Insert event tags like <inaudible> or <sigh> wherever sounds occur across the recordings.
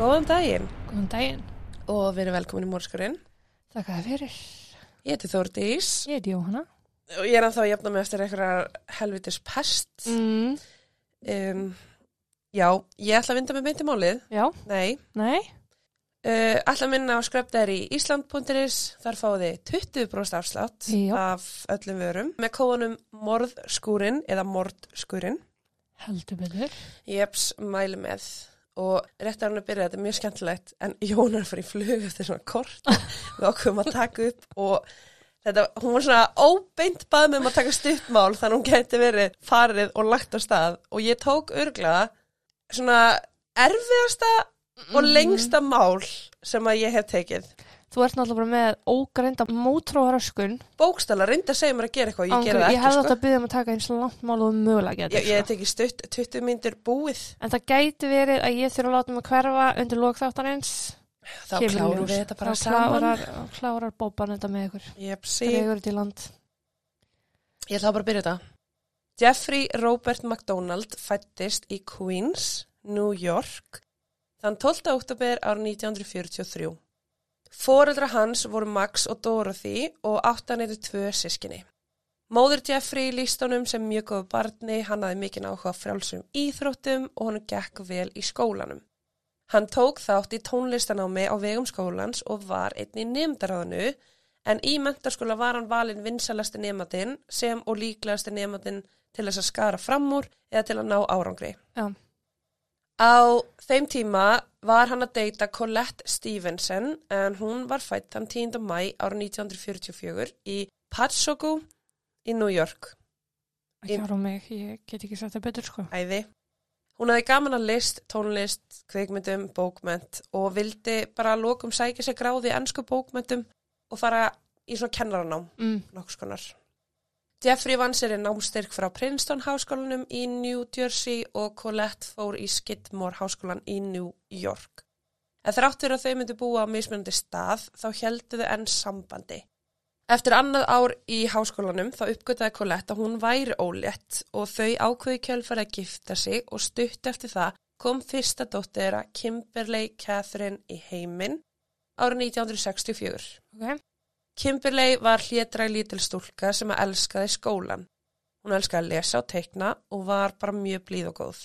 Góðan daginn Góðan daginn. og verið velkomin í Mórskurinn. Þakka þér fyrir. Ég heiti Þórdís Ég heiti Jóhanna. og ég er að jafna mig eftir einhverjar helvitis pest. Mm. Um, já, ég ætla að vinda með meinti málið. Já, Nei. nei. Uh, ætla að minna á skröpdæri í Ísland.is. Þar fáið þið 20% afslátt Já. af öllum vörum með kóðanum morðskúrin eða mordskúrin. Heldur betur. Jeps, mæli með. Og rétt að hann að byrja, þetta er mjög skemmtilegt, en Jón er að fara í flug eftir svona kort. Við ákveðum að taka upp og þetta, hún var svona óbeint bað með um að taka stuttmál þannig að hún geti verið farið og lagt á stað. Og ég tók örgla svona erfiðasta og lengsta mál sem að ég hef tekið. Þú ert náttúrulega bara með ógreinda mótróharöskun. Bókstala, reyndi að segja mér að gera eitthvað, ég gera það Ég ekki, hefði átt sko. að byggja um að taka eins langt mál og mögulega Ég, getur. ég hef tekið stutt, 20 myndir búið. En það gæti verið að ég þurfa að láta mig hverfa undir lókþáttarins. Þá klárum við þetta bara Þá saman. klárar, klárar bóban þetta með ykkur. Jepsi. Dregur þetta í land. Ég ætla bara að byrja þetta. Jeffrey Robert MacDonald fættist í Queens, New York, þann 12. oktober árið 1943. Fóreldra hans voru Max og Dorothy og áttan eru tvö sískinni. Móður Jeffrey líst honum sem mjög góðu barni, hann hafði mikinn áhuga á frjálsum íþróttum og hann gekk vel í skólanum. Hann tók þátt í tónlistanámi á vegum skólans og var einn í nefndaráðinu en í mentarskóla var hann valinn vinsalasti nefndin sem og líklegasti nefndin til þess að skara fram úr eða til að ná árangri. Já. Á þeim tíma var hann að deyta Colette Stevenson en hún var fætt þann 10. mæ árið 1944 í Patsogu í New York. Ekki ára mig, ég get ekki sagt það betur sko. Æði. Hún hafði gaman að list, tónlist, kveikmyndum, bókment og vildi bara að lokum sækja sér gráði í ennsku bókmentum og fara í svona kennaranám, Mm. nokkus konar. Jeffrey vann sér í námstyrk frá Princeton háskólanum í New Jersey og Colette fór í Skidmore háskólan í New York. En þráttur að þau myndi búa á mismunandi stað þá heldu þau enn sambandi. Eftir annað ár í háskólanum þá uppgötaði Colette að hún væri ólétt og þau ákveði kjölfæri að gifta sig og stutt eftir það kom fyrsta dóttir þeirra Kimberley Catherine í heiminn árið 1964. Ok. Kimberley var hlétræg lítil stúlka sem að elskaði skólan. Hún elskaði að lesa og teikna og var bara mjög blíð og góð.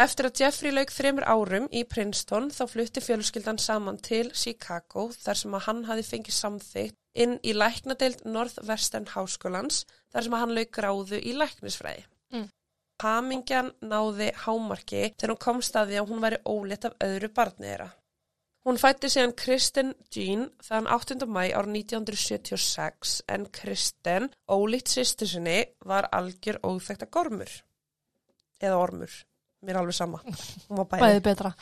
Eftir að Jeffrey lauk þreymur árum í Princeton þá flutti fjölskyldan saman til Chicago þar sem að hann hafi fengið samþygt inn í læknadeild Northwestern Háskólans þar sem að hann lauk gráðu í læknisfræði. Mm. Hamingjan náði hámarki þegar hún komst að því að hún væri ólétt af öðru barni þeirra. Hún fætti síðan Kristen Jean þann 8. mæ árið 1976 en Kristen, ólíkt sýstu sinni, var algjör óþekta gormur. Eða ormur. Mér er alveg sama. Hún var bæði. Bæði betra.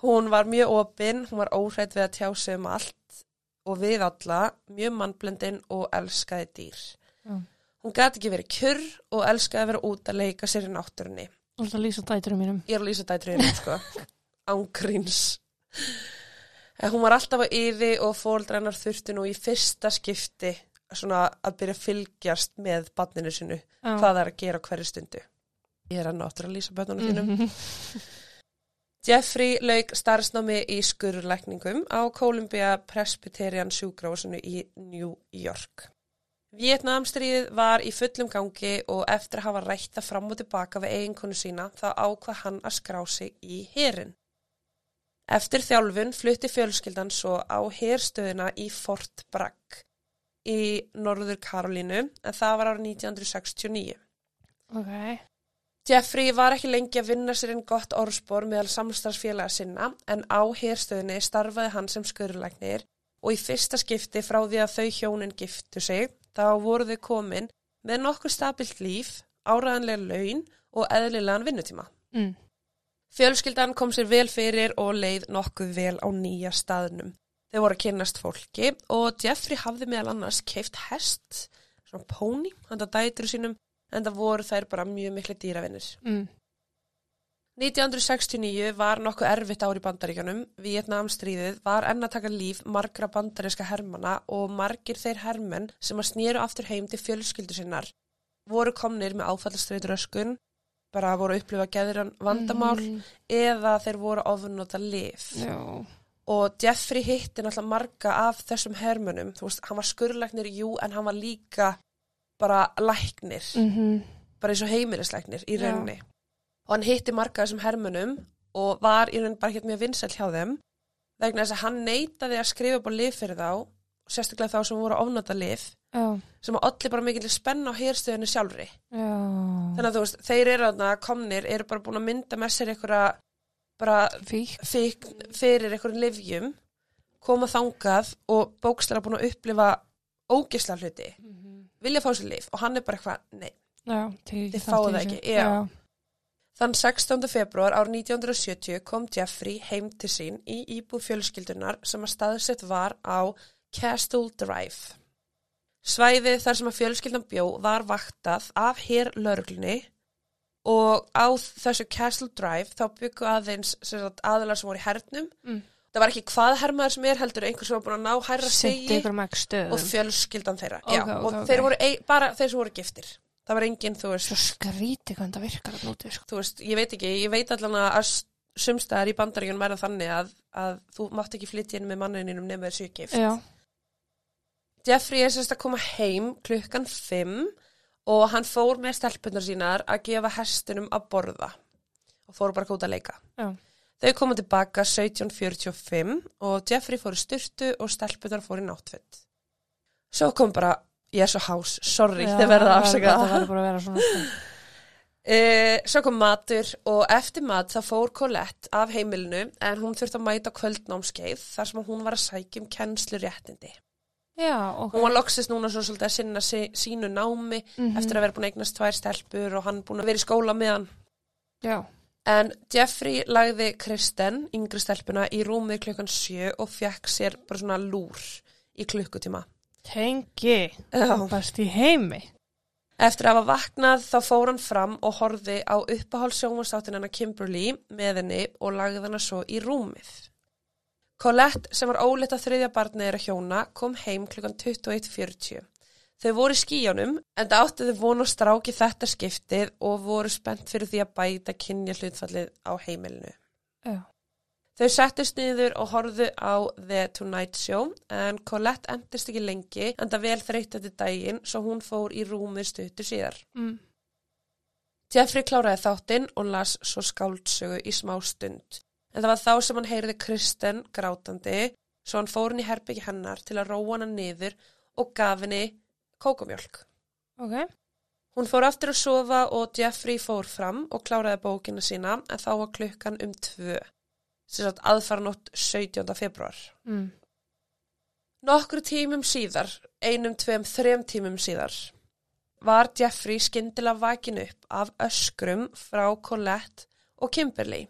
Hún var mjög opinn, hún var óhrætt við að tjá sig um allt og við alla, mjög mannblendin og elskaði dýr. Já. Hún gæti ekki verið kjurr og elskaði að vera út að leika sér í náttúrunni. Þú ert að lýsa dæturum mínum. Ég er að lýsa dætriðinu, sko. <laughs> Ángríns. En hún var alltaf á yði og fóldra hennar þurfti nú í fyrsta skipti svona að byrja að fylgjast með barninu sinu, Já. hvað það er að gera hverju stundu. Ég er að náttúrulega að lýsa börnunum þínum. Mhm. Jeffrey lauk starfsnámi í skurrlækningum á Columbia Presbyterian sjúkrásinu í New York. Vietnamstríðið var í fullum gangi og eftir að hafa rætta fram og tilbaka við eiginkonu sína þá ákvað hann að skrá sig í herin. Eftir þjálfun flutti fjölskyldan svo á herstöðina í Fort Bragg í Norður Karolínu en það var árið 1969. Ok. Jeffrey var ekki lengi að vinna sér einn gott orðspor meðal samstarfsfélaga sinna en á herstöðinni starfaði hann sem skurðlæknir og í fyrsta skipti frá því að þau hjónin giftu sig þá voru þau komin með nokkuð stabilt líf, áræðanlega laun og eðlilegan vinnutíma. Mm. Fjölskyldan kom sér vel fyrir og leið nokkuð vel á nýja staðnum. Þau voru að kynnast fólki og Jeffrey hafði meðal annars keift hest, svona póni, handa dætur sínum, en það voru þær bara mjög miklu dýravinnir. Mm. 1969 var nokkuð erfitt ár í bandaríkjanum. Vietnamstríðið var enn að taka líf margra bandaríska hermana og margir þeir hermenn sem að snýru aftur heim til fjölskyldu sinnar voru komnir með áfallastreitur öskun, bara voru að upplifa geðuran vandamál Mhm. eða þeir voru ofnota lif. Já. Og Jeffrey hitti náttúrulega marga af þessum hermönum, þú veist, hann var skurlæknir, jú, en hann var líka bara læknir, Mhm. bara eins og heimilislæknir í Já. rauninni. Og hann hitti marga af þessum hermönum og var í rauninni bara ekkert mjög vinsæl hjá þeim, vegna þess að hann neitaði að skrifa upp á lif fyrir þá, sérstaklega þá sem voru ofnota lif, Já. sem að allir bara mikill spenna á hérstöðinu sjálfri. Já. Þannig að þú veist, þeir eru þarna komnir, eru bara búin að mynda með sér einhverja bara Fík. fyrir einhverjum livjum, koma þangað og bókstara búin að upplifa ógisla hluti, vilja fá sér lif og hann er bara eitthvað, nei. Já, Þið fáið það ekki, já. Þann 16. februar ár 1970 kom Jeffrey heim til sín í íbúð fjölskyldunar sem að staðsett var á Castle Drive. Svæðið þar sem að fjölskyldan bjó var vaktað af hér lörglunni og á þessu Castle Drive þá byggu aðeins sem sagt, aðilar sem voru í hernum. Mm. Það var ekki hvað hermaður sem er heldur einhver sem var búin að ná hærra segi og fjölskyldan þeirra. Ok, Já, ok, og ok. þeir voru ein, bara þeir sem voru giftir. Það var enginn, þú veist, Svo skríti hvernig það virkar að nóti, sko. þú veist, ég veit ekki, ég veit allan að sumstaðar í bandaríunum er það þannig að, að þú mátt ekki flytja inn með mannininum nefnir þessu gift. Já. Jeffrey er sérst að koma heim klukkan 5 og hann fór með stelpunar sínar að gefa hestunum að borða og fóru bara út að leika. Já. Þau komu tilbaka 1745 og Jeffrey fór í styrtu og stelpunar fór í náttfett. Svo kom bara, ég er svo hás, sorry, þið verða að afsaka Það verður bara að vera svona, sko. Uh, <laughs> svo kom matur og eftir mat þá fór Colette af heimilinu en hún þurfti að mæta kvöldnámskeið þar sem hún var að sækja um kennslu réttindi. Já, ok. Hún var loksist núna svo svolítið að sinna sí, sínu námi Mhm. eftir að vera búin að eignast tvær stelpur og hann búin að vera í skóla með hann. Já. En Jeffrey lagði Kristen, yngri stelpuna, í rúmið klukkan sjö og fekk sér bara svona lúr í klukkutíma. Tengi. Já. Best í heimi. Eftir að hafa vaknað þá fór hann fram og horfi á uppáhaldssjónvastáttin hennar Kimberly með henni og lagði hana svo í rúmið. Colette sem var óleitt að þriðja barni þeirra hjóna kom heim klukkan 21.40. Þau voru í skíjónum en það áttu þau vonu stráki þetta skiptið og voru spennt fyrir því að bæta kynja hlutfallið á heimilinu. Já. Þau settist niður og horfðu á The Tonight Show en Colette endist ekki lengi en það vel þreytt eftir daginn svo hún fór í rúmið stuttu síðar. Mm. Jeffrey kláraði þáttinn og las svo skáldsögu í smá stund. En það var þá sem hann heyrði Kristen grátandi svo hann fór hann í herbyggi hennar til að róa hana niður og gaf henni kókumjólk. Ok. Hún fór aftur að sofa og Jeffrey fór fram og kláraði bókina sína en þá var klukkan um tvö. Sér sagt aðfaranótt 17. februar. Mm. Nokkru tímum síðar, einum, tveim, þrem tímum síðar, var Jeffrey skyndilega vakin upp af öskrum frá Colette og Kimberly.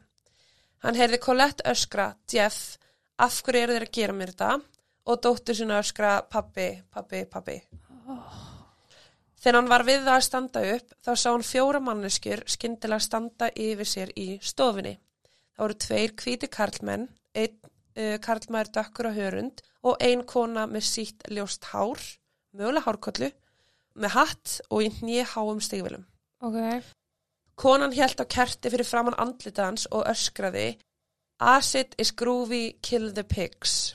Hann heyrði Colette öskra, Jeff, af hverju eru þeir að gera mér þetta? Og dóttur sinna öskra, pappi, pappi, pappi. Þegar hann var við það að standa upp, þá sá hann fjóra manneskjur skyndilega standa yfir sér í stofinni. Það voru tveir hvíti karlmenn, einn uh, karlmaður dökkur á hörund og ein kona með sítt ljóst hár, mögulega hárkollu, með hatt og í hnýháum stigvilum. Ok. Konan hélt á kerti fyrir framann andlitans og öskraði Acid is groovy, kill the pigs.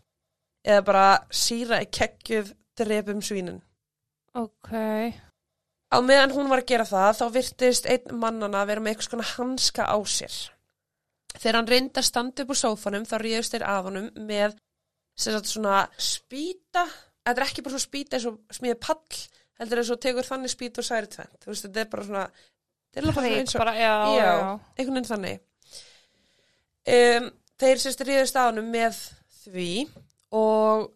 Eða bara síra í kekkjuð, drepum svínin. Ok. Á meðan hún var að gera það, þá virtist einn mannana að vera með eitthvað svona hanska á sér. Þegar hann reyndi að standa upp úr sófanum, þá ríðust þeir af honum með svona spýta. Þetta er ekki bara svona spýta eins og smíði pall, heldur eins og tekur þannig spýta og særi tvent. Þú veist, þetta er bara svona, er alveg bara eins og, einhvern veginn þannig. Um, þeir sérst ríðust af honum með því og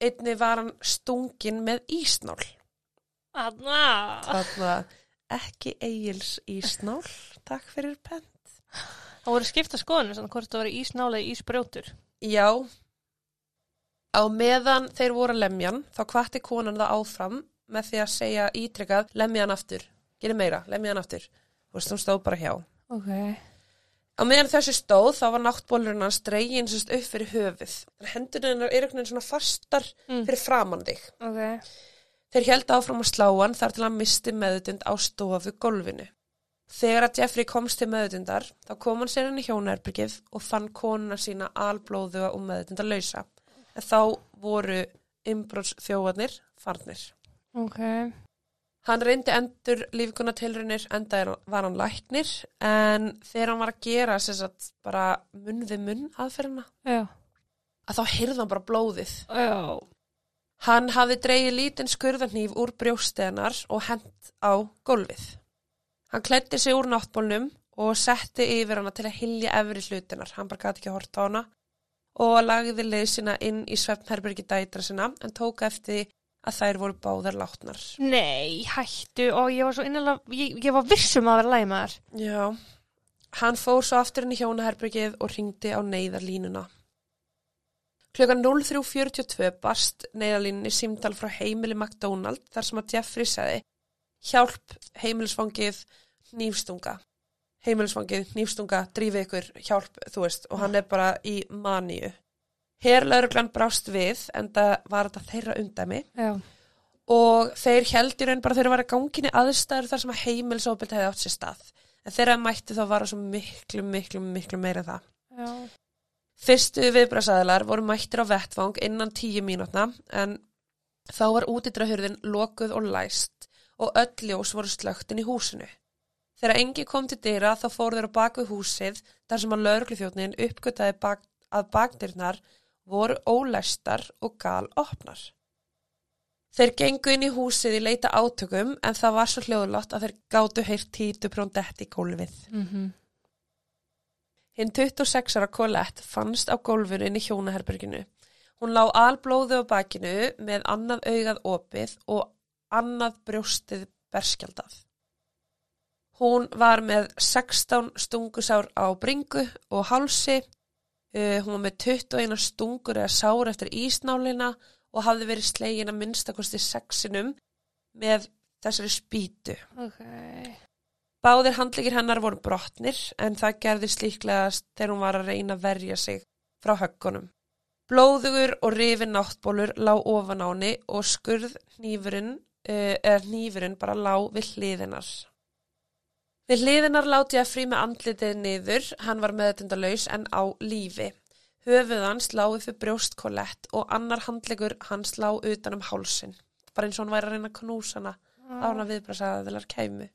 einni var hann stungin með ísnál. Þarna ekki eigils ísnál, takk fyrir penn. Það voru skipta skoðinu, svona hvort það voru ísnálega ísbrjótur. Já, á meðan þeir voru að lemjan, þá hvatti konan það áfram með því að segja ítrykkað, lemja hann aftur, gera meira, lemja hann aftur. Þú veist, hún stóð bara hjá. Ok. Á meðan þessi stóð, þá var náttbólurinn hans dregin sérst upp fyrir höfuð. Hendurinn er einhvern veginn svona fastar Mm. fyrir framann þig. Ok. Þeir held áfram að slá hann þar til hann misti meðutind á stofu gólfinu. Þegar að Jeffrey komst til meðutundar, þá kom hann sér inn í hjónaherbyggið og fann konuna sína alblóðuga og meðutundar lausa. En þá voru inbrots þjóðarnir farnir. Ok. Hann reyndi endur lífguna tilraunir enda var hann læknir en þegar hann var að gera sagt bara munn við munn aðferðina Já. að þá heyrði hann bara blóðið. Já. Hann hafði dreigið lítinn skurðarnýf úr brjóstenar og hent á gólfið. Hann klætti sig úr náttbólnum og setti yfir hana til að hilja efri hlutinar. Hann bara gæti ekki að horta á hana og lagði leið sína inn í svefnherbyrgi dætra sinna en tók eftir að þær voru báðar látnar. Nei, hættu og ég var svo innilega, ég, ég var vissum að vera þær. Já, hann fór svo aftur inn í hjónaherbergið og ringdi á neyðarlínuna. Klukkan 03.42 barst neyðarlínunni símdal frá heimili McDonald þar sem að Jeffrey sagði hjálp heimilisfangið nýfstunga. Heimilisfangið nýfstunga, drífi ykkur, hjálp, þú veist, og hann er bara í maníu. Herlauruglan brást við en það var þetta þeirra undæmi Já. og þeir held í raun bara þeir var að ganginni aðstæður þar sem að heimilisofbeld hefði átt sér stað. En þeirra mætti þá vara svo miklu, miklu, miklu meira en það. Já. Fyrstu viðbrasaðilar voru mættir á vettvang innan tíu mínútna en þá var útidrahurðin lokuð og læst og öll ljós voru slögtin í húsinu. Þegar engi kom til dyra þá fóru þeir á baku húsið þar sem að lögreglufjótnin uppgötaði bak, að bakdyrnar voru ólæstar og gal opnar. Þeir gengu inn í húsið í leita átökum en það var svo hljóðlátt að þeir gátu heyrt títu prjóndetti í gólfið. Mm Hinn 26 ára Colette fannst á gólfinu inn í hjónaherberginu. Hún lá alblóðu á bakinu með annað augað opið og annað brjóstið berskjaldað. Hún var með 16 stungusár á bringu og hálsi, uh, hún var með 21 stungur eða sár eftir ísnálina og hafði verið slegin að minnstakosti sexinum með þessari spýtu. Ok. Báðir handlikir hennar voru brotnir en það gerðist líklegast þegar hún var að reyna að verja sig frá höggunum. Blóðugur og rifin náttbólur lá ofan á henni og skurð hnífurinn, uh, eða hnífurinn bara lá við hliðinar. Við hliðinar láti að frí með andlitið niður, hann var meðtundalaus en á lífi. Höfuð hans lá upp fyrir brjóstkolett og annar handlegur hans lá utan um hálsin. Bara eins og hann væri að reyna að knúsa hana á hana viðbrasaðilar kæmu.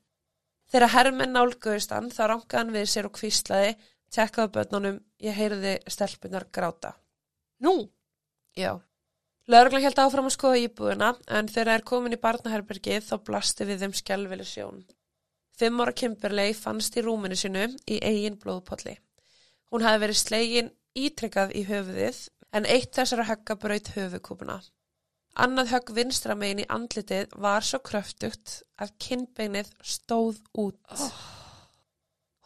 Þegar hermenn nálgöðust hann þá rankaði hann við sér og kvíslaði, tekkaði börnunum, ég heyrði stelpunar gráta. Nú? Já. Lörglan held áfram að skoða íbúðuna en þegar það er komin í barnaherbergið þá blasti við þeim skjálfili sjón. Fimm ára Kimberley fannst í rúminu sinu í eigin blóðpolli. Hún hafi verið slegin ítrekkað í höfuðið en eitt þessara högga braut höfukúpuna. Annað högg vinstra megin í andlitið var svo kröftugt að kinnbeinið stóð út.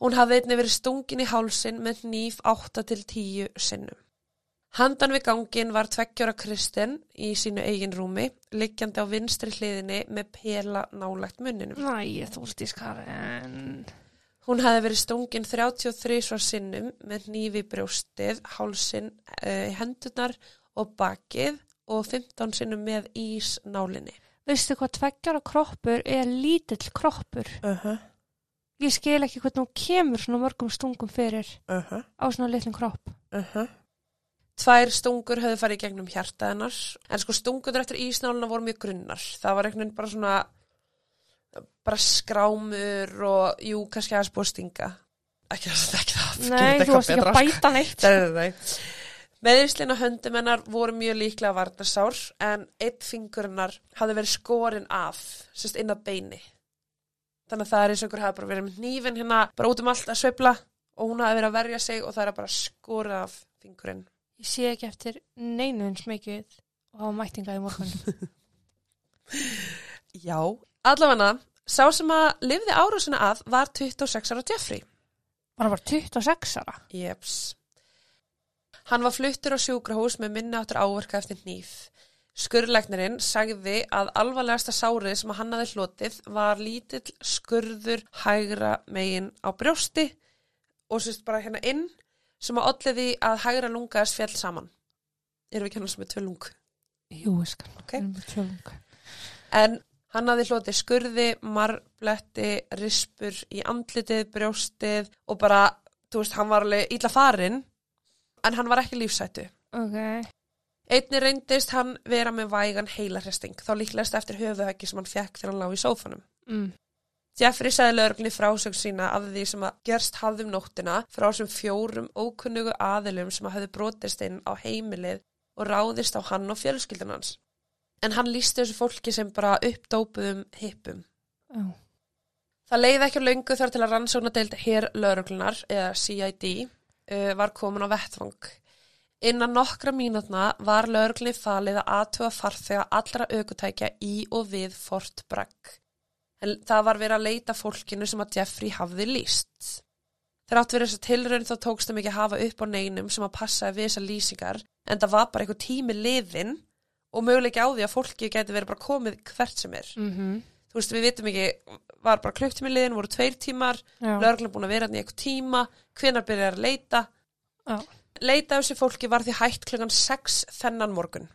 Hún hafði einnig verið stungin í hálsin með nýf 8 til 10 sinnum. Handan við gangin var tveggjóra Kristinn í sínu eigin rúmi, liggjandi á vinstri hliðinni með pela nálægt munninum. Næ, þú veist í skaren. Hún hafði verið stungin 33 svar sinnum með nýfi brjóstið, hálsin, uh, hendurnar og bakið og 15 sinnum með ísnálinni. Veistu hvað tveggjara kroppur er lítill kroppur? Uh -huh, Ég skil ekki hvernig hún kemur svona mörgum stungum fyrir uh -huh, á svona litlum kropp. uh -huh. Tvær stungur höfðu farið gegnum hjarta hennar, en sko stungundur eftir ísnálina voru mjög grunnar. Það var einhvern veginn bara svona, bara skrámur og jú, kannski aðeins búið að stinga. Ekki það, ekki það. Nei, þú varst ekki að bæta neitt. Nei, nei, nei. Meðislinn á höndum hennar voru mjög líklega varnarsár en eitt fingur hennar hafði verið skorinn af, sérst inn að beini. Þannig að það er eins og ykkur hafi bara verið með nýfin hérna bara út um allt að sveifla og hún hafi verið að verja sig og það er bara skorið af fingurinn. Ég sé ekki eftir neinu eins mikið og hafa mættinga í morgun. <laughs> Já. Allavega, sá sem að lifði árásuna að var 26 ára Jeffrey. Bara var 26 ára. Jeps. Hann var fluttur á sjúkrahús með minni áttur áverka eftir nýf. Skurðlegnirinn sagði að alvarlegasta sárið sem hann hafði hlotið var lítill skurður hægra megin á brjósti og sérst bara hérna inn sem að olliði að hægra lungaðis fjall saman. Erum við sem er tvö lung? Jú, ég skal. Ok. Við erum með tölung. En Hann hafði hlotið skurði, marbletti, rispur í andlitið, brjóstið og bara, þú veist, hann var alveg illa farinn, en hann var ekki lífsættu. Ok. Einni reyndist hann vera með vægan heilarhesting, þá líklegast eftir höfuhöggi sem hann fekk þegar hann lá í sófanum. Mm. Jeffrey sagði lögreglunni frásögn sína af því sem að gerst hafðum nóttina frá þessum fjórum ókunnugu aðilum sem að höfðu brotist inn á heimilið og ráðist á hann og fjölskyldan hans. En hann lísti þessu fólki sem bara uppdópuðum hippum. Já. Það leiði ekki löngu þar til að rannsókna deild hér lögreglunar, eða CID, uh, var komin á vettvang. Innan nokkra mínútna var lögreglunni falið að aðtuga farþega allra aukutækja í og við Fort Bragg. Það var verið að leita fólkinu sem að Jeffrey hafði líst. Þegar átt verið þess að tilraun þá tókst þeim ekki að hafa upp á neinum sem að passaði við þessar lýsingar en það var bara eitthvað tími liðin og möguleiki á því að fólki geti verið bara komið hvert sem er. Mm Þú veist, við vitum ekki, var bara klukktími liðin, voru tveir tímar, lögreglan búin að vera hann í eitthvað tíma, hvenar byrjar að leita. Já. Leita af þessu fólki var því hægt klukkan 6 þennan morgun.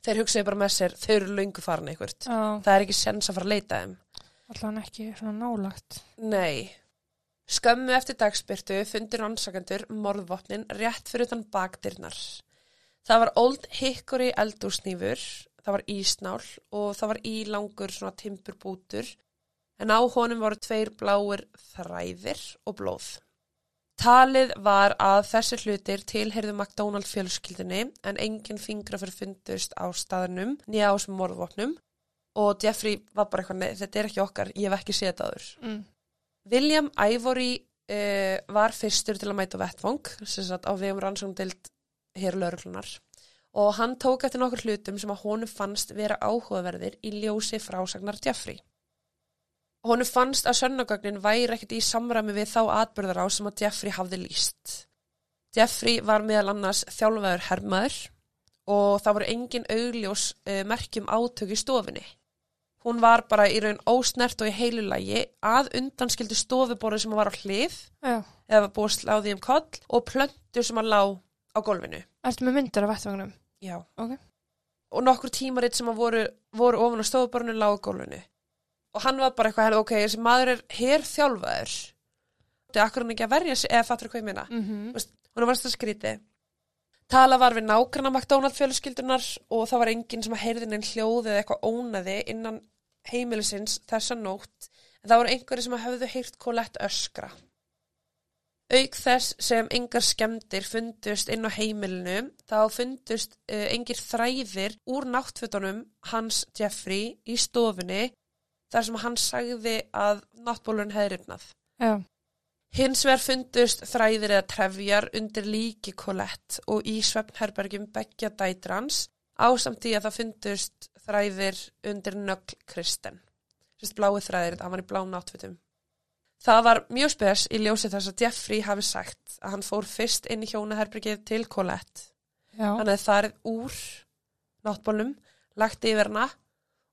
Þeir hugsaði bara með sér, þau eru löngu farin eitthvað. Það er ekki sens að fara að leita þeim. Allan ekki svona nálagt. Nei. Skömmu eftir dagspyrtu fundir rannsakendur morðvopnin rétt fyrir utan bakdyrnar. Það var Old Hickory eldúsnýfur, það var ísnál og það var ílangur svona timburbútur en á honum voru tveir bláir þræðir og blóð. Talið var að þessi hlutir tilheyrðu McDonald fjölskyldinni en engin fingra fyrir fundust á staðnum nýja á þessum morðvopnum og Jeffrey var bara eitthvað, nei þetta er ekki okkar, ég hef ekki áður. Mm. William Ivory uh, var fyrstur til að mæta á vettvang, sem sagt á vegum rannsókndild hér lögreglunar og hann tók eftir nokkur hlutum sem að honum fannst vera áhugaverðir í ljósi frásagnar Jeffrey. Honum fannst að sönnagögnin væri ekkert í samræmi við þá atbyrðar á sem að Jeffrey hafði líst. Jeffrey var meðal annars þjálfaður hermaður og það voru engin augljós uh, merkjum átök í stofinni. Hún var bara í raun ósnert og í heilu lagi að undanskildu stofuborðu sem var á hlið Já. eða búið sláði um koll og plöntu sem að lá á gólfinu. Ertu með myndir af vettvagnum? Já. Ok. Og nokkur tímaritt sem að voru, voru ofan á stofuborðinu lá á gólfinu. Og hann var bara eitthvað, ok, þessi maður er hér þjálfaður. Þetta er akkur hann ekki að verja sig, eða fattur hvað ég meina. Mm -hmm. Hún var þetta skríti. Tala var við nágranna McDonald fjölskyldunar og það var enginn sem að heyrði neinn hljóð eða eitthvað ónaði innan heimilisins þessa nótt en það voru einhverju sem að höfðu heyrt kolett öskra. Auk þess sem engar skemmdir fundust inn á heimilinu þá fundust uh, engir þræðir úr náttfötunum hans Jeffrey í stofunni þar sem hann sagði að náttbólun hefði rifnað. Já. Hins vegar fundust þræðir eða trefjar undir líki Colette og í svefnherbergjum beggja dætrans ásamt í að það fundust þræðir undir nögl Kristen. Sérst blái þræðir, það var í blá náttfutum. Það var mjög spes í ljósi þess að Jeffrey hafi sagt að hann fór fyrst inn í hjónaherbergið til Colette. Já. Hann hefði farið úr náttbólnum, lagt yfir hana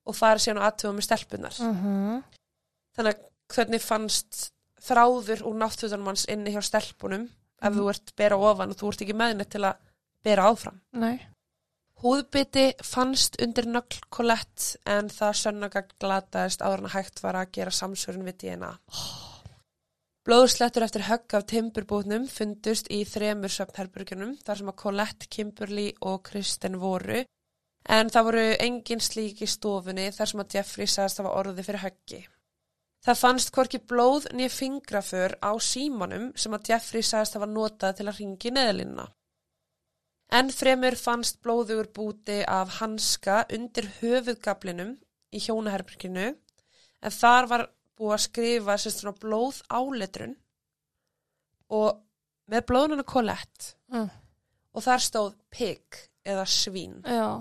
og farið síðan á aðtugum með stelpunar. Uh Þannig að hvernig fannst þráður úr náttfutunum hans inni hjá stelpunum ef Mhm. þú ert bera ofan og þú ert ekki meðnett til að bera áfram. Nei. Húðbytti fannst undir nögl kolett en það sönnagagn glataðist áður en að hægt var að gera samsvörun við DNA. Blóðslettur eftir högg af timburbútnum fundust í þremur söfnherbergjunum þar sem að Colette, Kimberly og Kristen voru en það voru engin slík í stofunni þar sem að Jeffrey sagðist hafa orði fyrir höggi. Það fannst hvorki blóð nýja fingraför á símanum sem að Jeffrey sagðist hafa notað til að ringi neðlinna. En fremur fannst blóðugur búti af hanska undir höfuðgablinum í hjónaherberginu en þar var búið að skrifa svona blóð áletrun og með blóðunum Colette Mm. og þar stóð pig eða svín. Já.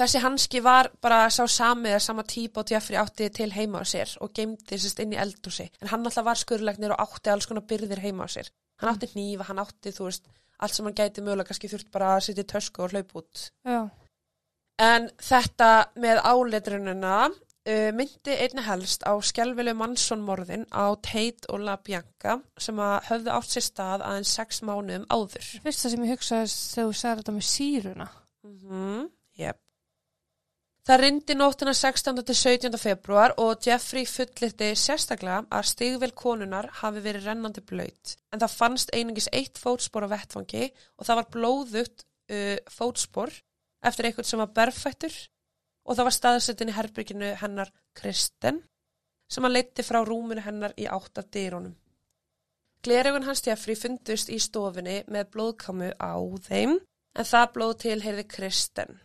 Þessi hanski var bara sá sami eða sama típa og Jeffrey átti til heima á sér og geymdi sérst inn í eldúsi. En hann alltaf var skurðlegnir og átti alls konar byrðir heima á sér. Hann átti hnífa, hann átti, þú veist, allt sem hann gæti mögulega kannski þurft bara að setja í tösku og hlaup út. Já. En þetta með áletrununa uh, myndi einni helst á skjálfileg mannsonmorðin á Tate og La Bianca sem að höfðu átt sér stað aðeins sex mánuðum áður. Fyrsta sem ég hugsaði þegar þú sagði þetta með síruna. Mm -hmm. yep. Það rindi nóttina 16. til 17. februar og Jeffrey fullirti sérstaklega að stigvel konunar hafi verið rennandi blöyt. En það fannst einungis eitt fótspor á vettfangi og það var blóðugt uh, fótspor eftir einhvern sem var berfættur og það var staðsettin í herbygginu hennar Kristen sem hann leiti frá rúmunu hennar í átt af dýrónum. Glerugun hans Jeffrey fundust í stofinni með blóðkamu á þeim en það blóð til heyrði Kristen.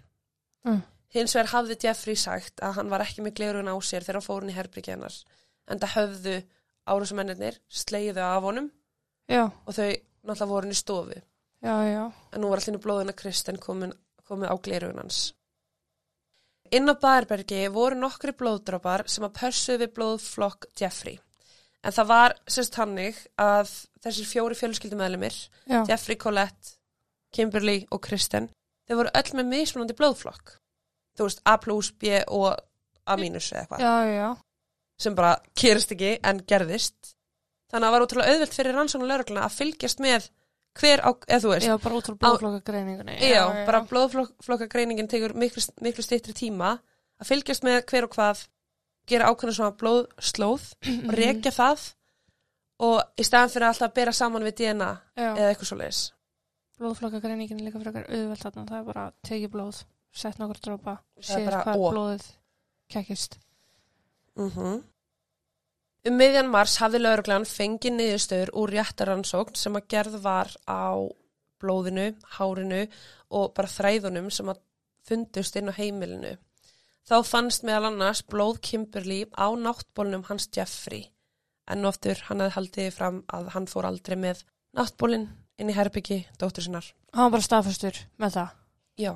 Mm. Hins vegar hafði Jeffrey sagt að hann var ekki með glerugun á sér þegar hann fór hann í herbyggja hennar en það höfðu árásumennir sleiðu af honum Já, og þau náttúrulega voru hann í stofu já, já. en nú var allir blóðina Kristen komin, komið á glerugun hans. Inn á Baðarbergi voru nokkri blóðdrópar sem að pörsuðu við blóðflokk Jeffrey. En það var sérst hannig að þessir fjóri fjölskyldumæðlumir, Jeffrey, Colette, Kimberly og Kristen, þau voru öll með mismunandi blóðflokk. Þú veist, A plus, B og A minus eða eitthvað. já, já. Sem bara kyrist ekki en gerðist. Þannig að það var útrúlega auðvelt fyrir rannsóknu laurugluna að fylgjast með hver á, eða þú veist, Já, bara út frá blóðflokka greiningunni. Já, bara blóðflokkagreiningin tekur miklu, miklu stittri tíma að fylgjast með hver og hvað gera ákveðna svona blóðslóð og <clears throat> rekja það og í staðan fyrir alltaf að bera saman við DNA Já, eða eitthvað svo leiðis. blóðflokka greiningin er líka frekar auðvelt þarna. Það er bara að tekið blóð, sett nokkur drópa, séð hvað og. blóðið kekkist. Mm Um miðjan mars hafði lauruglan fengið niðurstöður úr réttaransókn sem að gerð var á blóðinu, hárinu og bara þræðunum sem að fundust inn á heimilinu. Þá fannst meðal annars blóð Kimberly á náttbólnum hans Jeffrey. En oftur hann hefði haldið fram að hann fór aldrei með náttbólinn inn í herbyggi dóttur sinnar. Hann var bara staðfastur með það. Já.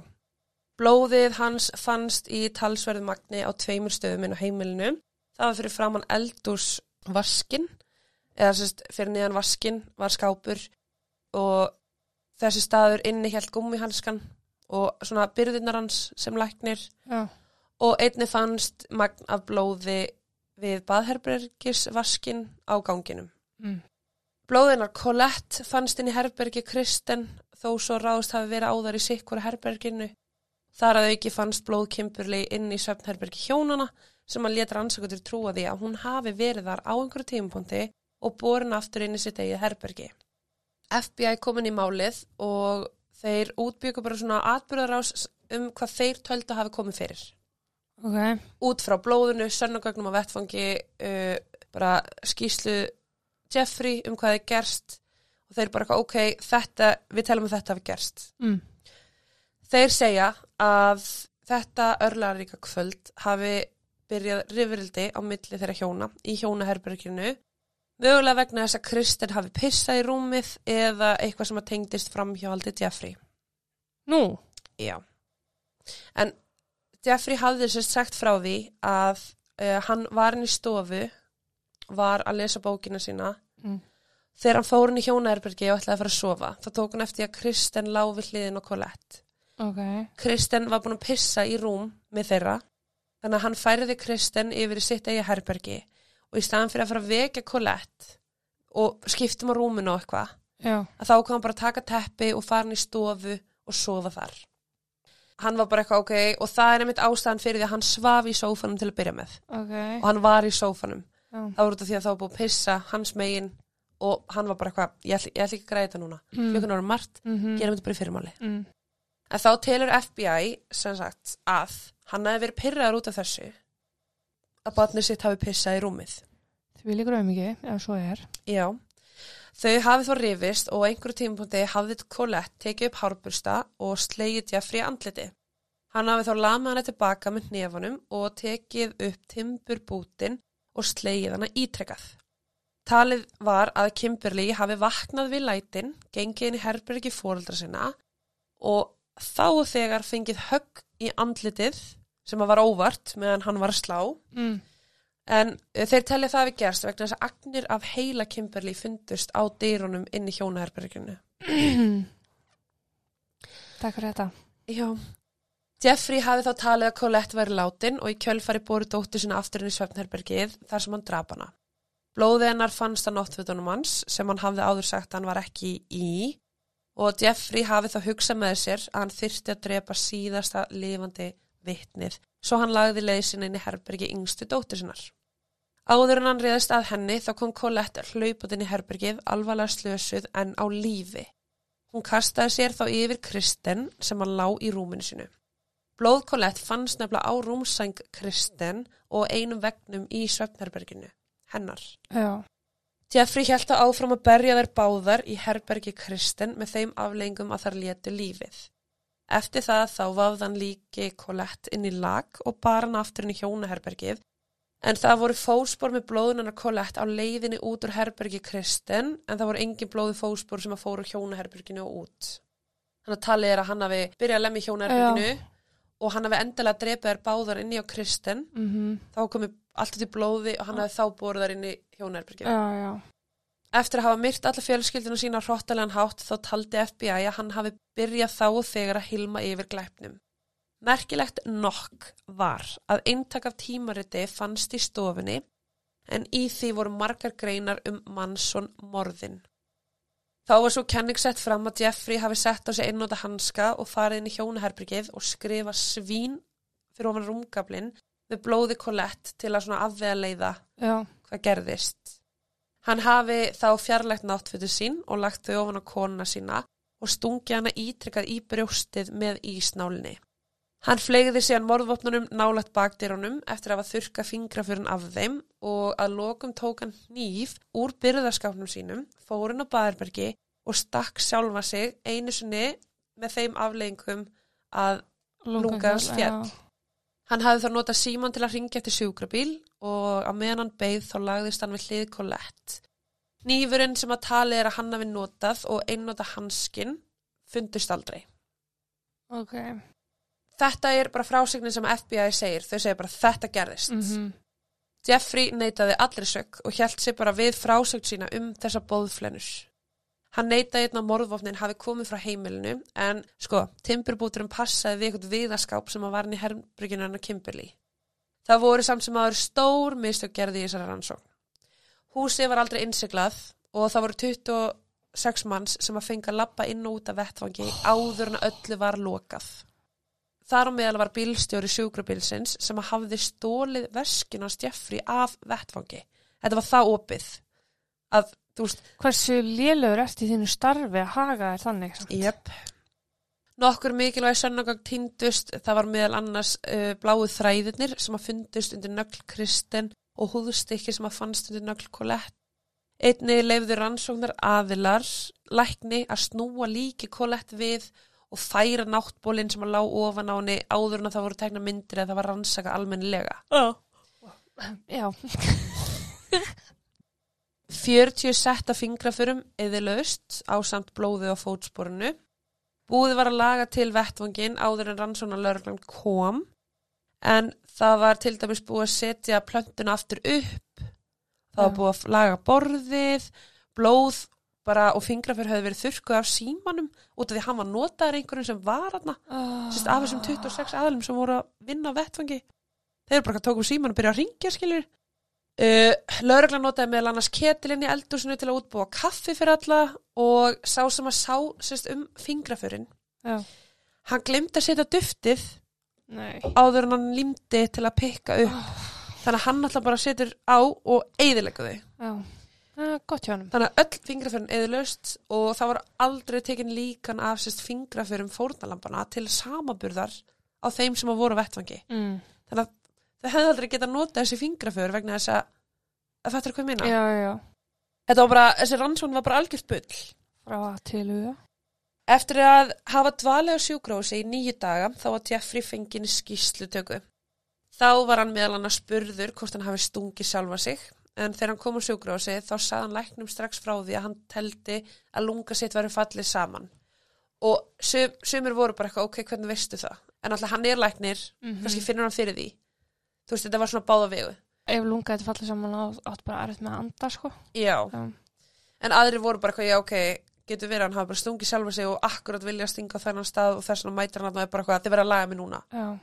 Blóðið hans fannst í talsverðu magni á tveimur stöðum inn á heimilinu. Það var fyrir framann eldús vaskin, eða sérst fyrir niðan vaskin var skápur og þessi staður inni hjælt gummihanskan og svona byrðunar hans sem læknir Já, og einni fannst magn af blóði við baðherbergisvaskin á ganginum. mm. Blóðinar Colette fannst inn í herbergi Kristen þó svo ráðst hafi verið áðar í sikkura herberginu. Þar að auki fannst blóð Kimberly inn í svefnherbergi hjónana sem hann letur ansökutur trúa því að hún hafi verið þar á einhverju tímapunkti og borin aftur inn í sitt eigið herbergi. FBI kom inn í málið og þeir útbyggu bara svona atbyrðarás um hvað þeir töldu hafi komið fyrir. ok. Út frá blóðinu, sönnugögnum á vettfangi, uh, bara skýslu Jeffrey um hvað er gerst og þeir bara ok, þetta, við telum að þetta hafi gerst. Mm. Þeir segja að þetta örlaríka kvöld hafi byrjað rifrildi á milli þeirra hjóna í hjónaherberginu mögulega vegna þess að Kristen hafi pissað í rúmið eða eitthvað sem að tengdist fram hjá haldi Jeffrey. Nú, Já. En Jeffrey hafði sér sagt frá því að uh, hann var inn í stofu, var að lesa bókina sína. Mm. Þegar hann fór inn í hjónaherbergi og ætlaði að fara að sofa, þá tók hann eftir að Kristen lá við hliðin og Colette. Ok. Kristen var búin að pissa í rúm með þeirra, þannig að hann færði Kristen yfir í sitt eigi herbergi og í staðan fyrir að fara að vekja Colette og skiptum á rúminu og eitthvað, að þá kom hann bara að taka teppi og fara hann í stofu og sofa þar. Hann var bara eitthvað ok og það er einmitt ástæðan fyrir því að hann svaf í sófanum til að byrja með ok. og hann var í sófanum. Já. Það voru af því að það var búið að pissa hans megin og hann var bara eitthvað, ég ætla, ég ætla ekki að græða þetta núna. Mm. Klukkan ára margt, Mhm. gerum þetta bara í fyrirmáli. Mm. En þá telur FBI sem sagt að hann hefði verið pyrraður út af þessu að barnið sitt hafi pissað í rúmið. Því líkur auðmiki, ef svo er. Já. Þau hafið þó rifist og á einhverju tímapunkti hafið Colette tekið upp hárbursta og slegið Jeffrey andliti. Hann hafið þá lamað hana tilbaka með hnefanum og tekið upp timburbútin og slegið hana ítrekkað. Talið var að Kimberly hafi vaknað við lætin, gengið inn í herbergi fóreldra sinna og þá þegar fengið högg í andlitið sem að var óvart meðan hann var að slá Mm. En uh, þeir telja það við gerst vegna þess að agnir af heila Kimberly fundust á dýrunum inn í hjónaherberginu. <clears throat> Takk fyrir þetta. Já. Jeffrey hafi þá talið að Colette væri látin og í kjölfari bóru dóttur sinna aftur inn í svefnherbergið þar sem hann drap hana. Blóðið hennar fannst á náttfötunum hans sem hann hafði áður sagt að hann var ekki í og Jeffrey hafi þá hugsað með sér að hann þyrfti að drepa síðasta lifandi vitnið, svo hann lagði leiðsinn inn í herbergi yngstu dóttur sinnar. Áður en hann reyðist að henni þá kom Colette hlaupað inn í herbergið alvarlega slösuð en á lífi. Hún kastaði sér þá yfir Kristen sem hann lá í rúminu sinu. Blóð Colette fannst nefnilega á rúmsæng Kristen og einum vegnum í svefnherberginu, hennar. Já. Jeffrey held að áfram að berja þær báðar í herbergi Kristen með þeim aflengum að þær létu lífið. Eftir það þá vafðan líki Colette inn í lag og bar hann aftur inn í hjónaherbergið en það voru fóspor með blóðunar Colette á leiðinni út úr herbergi Kristen en það voru engin blóðu fóspor sem að fóru hjónaherberginu og út. Þannig að talið er að hann hafi byrjað að lemja hjónaherberginu og hann hafi endilega drepið þær báðar inn í á Kristen Mm þá komið alltaf til blóði og hann hafi þá borðið þær inn í hjónaherberginu. Já, já. Eftir að hafa myrt alla fjölskyldinu sína á hróttalegan hátt þá taldi FBI að hann hafi byrjað þá þegar að hilma yfir glæpnum. Merkilegt nokk var að eintak af tímariti fannst í stofunni en í því voru margar greinar um mannsson morðin. Þá var svo kenning sett fram að Jeffrey hafi sett á sig einnóta hanska og farið inn í hjónaherbergið og skrifa svín fyrir ofan rúmgablin með blóði kolett til að svona afvega leiða Já. hvað gerðist. Hann hafi þá fjarlægt náttfötu sín og lagt þau ofan á konuna sína og stungi hana ítrykkað í brjóstið með ísnálinni. Hann flegði síðan morðvopnunum nálægt bakdýrunum eftir að hafa þurka fingrafjörun af þeim og að lokum tók hann hníf úr byrðaskapnum sínum, fór hann á baðarbergi og stakk sjálfa sig einu sinni með þeim afleggingum að Lunga hans féll. Hann hafði þá notað síman til að ringja eftir sjúkrabíl og á meðan hann beigð þá lagðist hann við hlið Colette. Nýfurinn sem að tali er að hann hafi notað og einnota hanskin fundust aldrei. Ok. Þetta er bara frásögnin sem FBI segir. Þau segir bara þetta gerðist. Mm Jeffrey neitaði allri sög og hjælt sér bara við frásögn sína um þessa bóðflennus. Hann neitaði einn á morðvopnin hafi komið frá heimilinu en sko, timburbúturinn passaði við eitthvað viðaskáp sem að var hann í hermbrygginu hennar Kimberly. Það voru samt sem aður stór mistök gerði í þessari rannsókn. Húsið var aldrei innsiglað og það voru 26 manns sem að fenga að lappa inn og út af vettfangi áður en að öllu var lokað. Þar á meðal var bílstjóri sjúkrabilsins sem hafði stólið veskinu hans Jeffrey af vettfangi. Þetta var það opið að, veist, Hversu lélögur eftir þínu starfi að haga er þannig? samt? Jep. Nokkur mikilvæg sönnagang týndust, það var meðal annars uh, bláu þræðirnir sem að fundust undir nögl Kristen og húðstykki sem að fannst undir nögl Colette. Einni leifðu rannsóknar aðilar, lækni að snúa líki Colette við og færa náttbólinn sem að lá ofan á henni áður en að það voru tekna myndir eða það var rannsaka almennilega. Já. 40 <laughs> setta fingraförum eðilaust á samt blóði á fótsporinu. Búið var að laga til vettvangin áður en rannsóna lögreglan kom en það var til dæmis búið að setja plöntuna aftur upp. Það var búið að laga borðið, blóð bara og fingraför höfðu verið þurrkuð af símanum út af því hann var notaður einhverjum sem var aðna. Ah. Sérst af þessum 26 aðlum sem voru að vinna á vettvangi. Þeir bara tókum síman og byrja að ringja skiljur. Uh, Lörglan notaði meðal annars ketilinn í eldúsinu til að útbúa kaffi fyrir alla og sá sem að sá sérst, um fingraförin. Já. Hann glemdi að setja duftið Nei. áður en hann límdi til að pikka upp. Þannig að hann alltaf bara setur á og eyðileggu þau. Hann. Þannig að öll fingraförin eðilöst og það var aldrei tekin líkan af sérst fingraförum fórnalampana til samaburðar á þeim sem að voru vettvangi. Mm. Þannig að þau hefði aldrei getað notað þessi fingraför vegna þess að, að þetta er hvað minna. Já, já, já. Þetta var bara, þessi rannsókn var bara algjört bull. Frá að til huga. Eftir að hafa dvalið á sjúkrósi í nýju daga þá var Jeffrey fenginn í skýslutöku. Þá var hann meðal annars spurður hvort hann hafi stungið sjálfa sig en þegar hann kom á sjúkrósi þá sagði hann læknum strax frá því að hann teldi að lunga sitt væri fallið saman. Og sum, sumir voru bara eitthvað, ok, hvernig veistu það? En alltaf hann er læknir, Mhm. kannski finnur hann fyrir því. Þú veist, þetta var svona báða vegu. Ef lunga þetta fallið saman átt bara erfitt með að anda, sko. Já. Já. En aðri voru bara eitthvað, já, ok, getur verið að hann hafa bara stungið sjálfa sig og akkurat vilja stinga á þennan stað og þess vegna mætir hann að það er verða að laga mig núna. Já.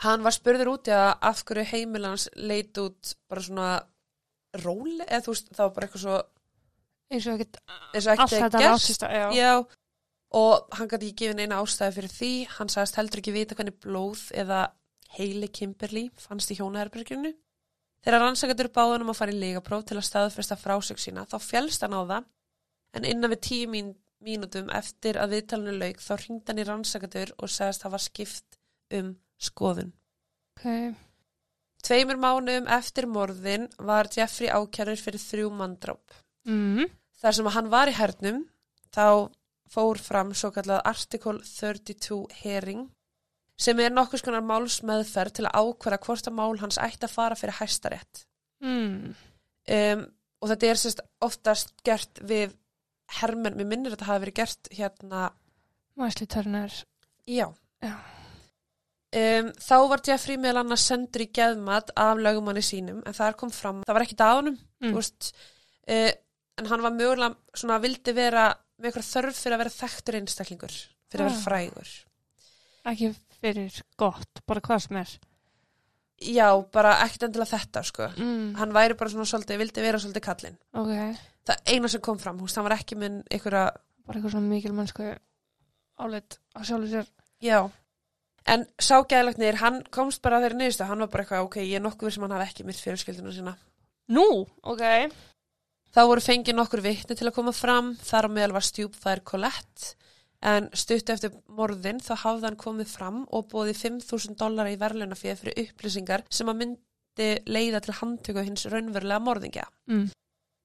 Hann var spurður út í að af hverju heimilans leit út bara svona róli, eða þú veist, það var bara eitthvað svo, Eins og ekkert allt þetta rátist að, já. Já, og hann gæti ekki gefið neina ástæði fyrir því, hann sagðist heldur ekki vita hvernig blóð eða Heili Kimberly fannst í hjónaherberginu. Þegar rannsakandur báðan um að fara í legapróf til að staðfesta frásög sína þá fjælst hann á það en innan við tíu mín, mínútum eftir að viðtalinu lauk þá hringd hann í rannsakandur og segast hafa skipt um skoðun. Ok. Tveimur mánuðum eftir morðin var Jeffrey ákjærður fyrir þrjú manndráp. Mm. Þar sem hann var í hernum þá fór fram svo kallað Article 32 hearing sem er nokkuð skonar málsmeðferð til að ákvæða hvort að mál hans ætti að fara fyrir hæstarétt. Mm. Um, og þetta er sérst oftast gert við hermenn, mér minnir að þetta hafi verið gert hérna, Wesley Turner. já. Já. Um, þá var Jeffrey meðal annars sendur í geðmat af lögumanni sínum en þar kom fram, það var ekki dánum Mm. þú veist, uh, en hann var mögulega svona vildi vera með eitthvað þörf fyrir að vera þekktur einstaklingur fyrir að vera Ah. frægur Ekki fyrir gott, bara hvað sem er. já, bara ekkert endilega þetta sko Mm. hann væri bara svona svolítið, vildi vera svolítið kallinn Ok. það eina sem kom fram, veist, hann var ekki minn einhverja, Bara eitthvað svona mikil mennsku álit á sjálfur sér. já en ságæðlagnir, hann komst bara þeirri niðurstu, hann var bara eitthvað, ok, ég er nokkuð sem hann hafi ekki mitt fjölskyldinu sína Nú, ok. Þá voru fengið nokkur vitni til að koma fram, þar á meðal var stjúpfær Colette, en stutt eftir morðin þá hafði hann komið fram og bóði 5.000 dólar í verðlunafíð fyrir upplýsingar sem að myndi leiða til handtöku hins raunverulega morðingja. Mm.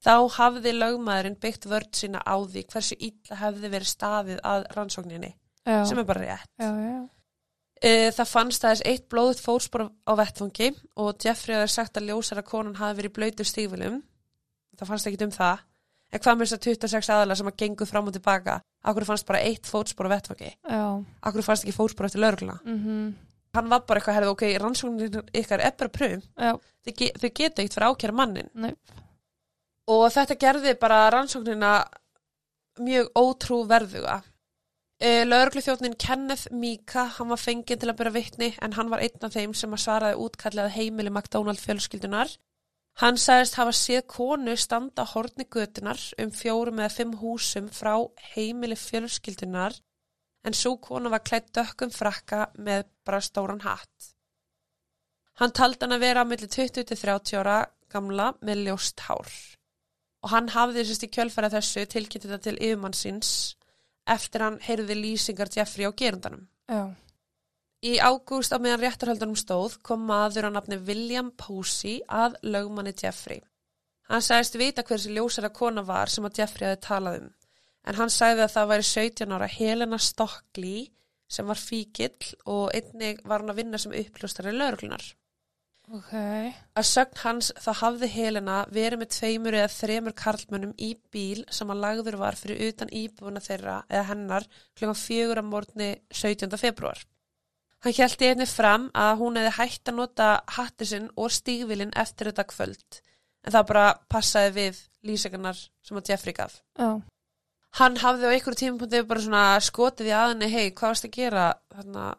Þá hafði lögmaðurinn byggt vörd sína á því hversu illa hefði verið staðið að rannsókninni, Já. sem er bara rétt. Já, já. Uh, það fannst aðeins eitt blóðut fótspor á vettfangi og Jeffrey hafði sagt að ljósara konan hafi verið í blöytu stífilum. Það fannst ekki um það. En hvað með þess að 26 aðalega sem að gengu fram og tilbaka? Akkur fannst bara eitt fótspor á vettfangi? Já. Akkur fannst ekki fótspor eftir lögregluna? Mm Hann var bara eitthvað, herrið, ok, rannsóknin ykkar er bara pröfum. Já. Þau, þau geta eitt fyrir ákjæra mannin. Nei. Og þetta gerði bara rannsóknina mjög ótrúverðuga. Uh, Lögreglufjóknin Kenneth Mika, hann var fenginn til að byrja vitni en hann var einn af þeim sem að svaraði útkallið heimili McDonald fjölskyldunar. Hann sagðist hafa séð konu standa á horni götunar um fjórum eða fimm húsum frá heimili fjölskyldunar en svo konu var klætt dökkum frakka með bara stóran hatt. Hann taldi hann að vera á milli 20-30 ára gamla með ljóst hár og hann hafði sérst í kjölfæra þessu tilkynnt þetta til yfirmann síns eftir hann heyrði lýsingar Jeffrey á gerundanum. Já. Í ágúst á meðan réttarhaldunum stóð kom maður á nafni William Posey að lögmanni Jeffrey. Hann sagðist vita hversi ljósara kona var sem að Jeffrey hafi talað um en hann sagði að það væri 17 ára Helena Stockley sem var fíkill og einnig var hann að vinna sem uppljóstari lögreglunar. Ok. Að sögn hans þá hafði Helena verið með tveimur eða þremur karlmönnum í bíl sem að lagður var fyrir utan íbúina þeirra eða hennar fjögur að morgni 17. februar. Hann hjælti einnig fram að hún hefði hægt að nota hatti sinn og stígvilin eftir þetta kvöld en það bara passaði við lýsingarnar sem að Jeffrey gaf. Já. Hann hafði á einhverju tímapunkti bara svona skotið í aðinni, hei, hvað varst að gera þarna,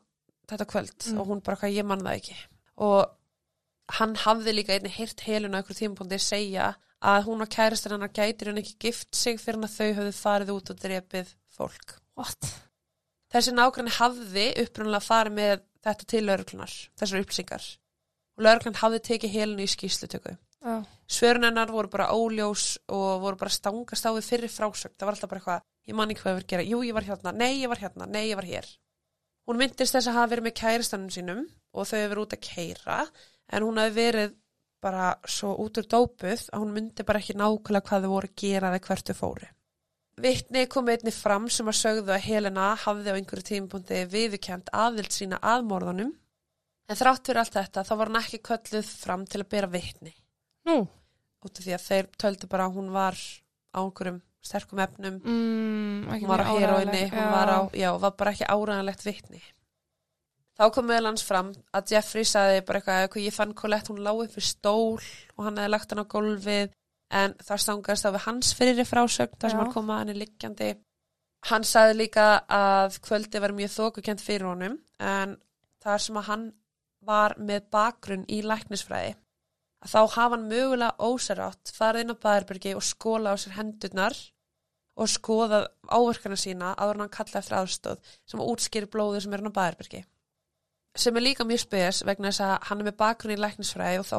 þetta kvöld? Mm. Og hún bara, hvað, ég mann það ekki. Og hann hafði líka einnig heyrt helun á einhverju tímapunkti segja að hún og kærastur hennar gætir hann ekki gift sig fyrir hann að þau höfðu farið út og drepið fólk. What? Þessi nágrann hafði upprunnulega farið með þetta til lauruglunar, þessar upplýsingar. Og lauruglan hafði tekið helinu í skýslutöku. Já. Svörun hennar voru bara óljós og voru bara stangast á við fyrir frásögn. Það var alltaf bara eitthvað, ég man ekki hvað ég var að gera. Jú, ég var hérna, nei, ég var hérna, nei, ég var hér. Hún myndist þess að hafa verið með kæristanum sínum og þau hefur verið út að keira en hún hefði verið bara svo út úr dópuð að hún myndi bara ekki nákvæmlega hvað þau voru að gera eða hvert þau fóru. Vittni kom einni fram sem að sögðu að Helena hafði á einhverju tímapunkti viðurkjent aðvild sína aðmorðanum en þrátt fyrir allt þetta þá var hún ekki kölluð fram til að bera vittni Nú. út af því að þeir töldu bara að hún var á einhverjum sterkum efnum Mm, hún var á heroinni, hún var á, já, var bara ekki áræðanlegt vitni. Þá kom meðal hans fram að Jeffrey sagði bara eitthvað, eitthvað ég fann Colette, hún lág upp við stól og hann hefði lagt hann á gólfið en það stangast á við hans fyrir frásögn þar sem hann kom að henni liggjandi. Hann sagði líka að kvöldi var mjög þókukent fyrir honum en þar sem að hann var með bakgrunn í læknisfræði að þá hafa hann mögulega óserátt farið inn á Bæðarbyrgi og skóla á sér hendurnar og skoðað áverkana sína en hann kallaði eftir aðstóð sem útskýri blóðu sem er hann á Bæðarbyrgi. Sem er líka mjög spes vegna þess að hann er með bakgrunn í læknisfræði og þá,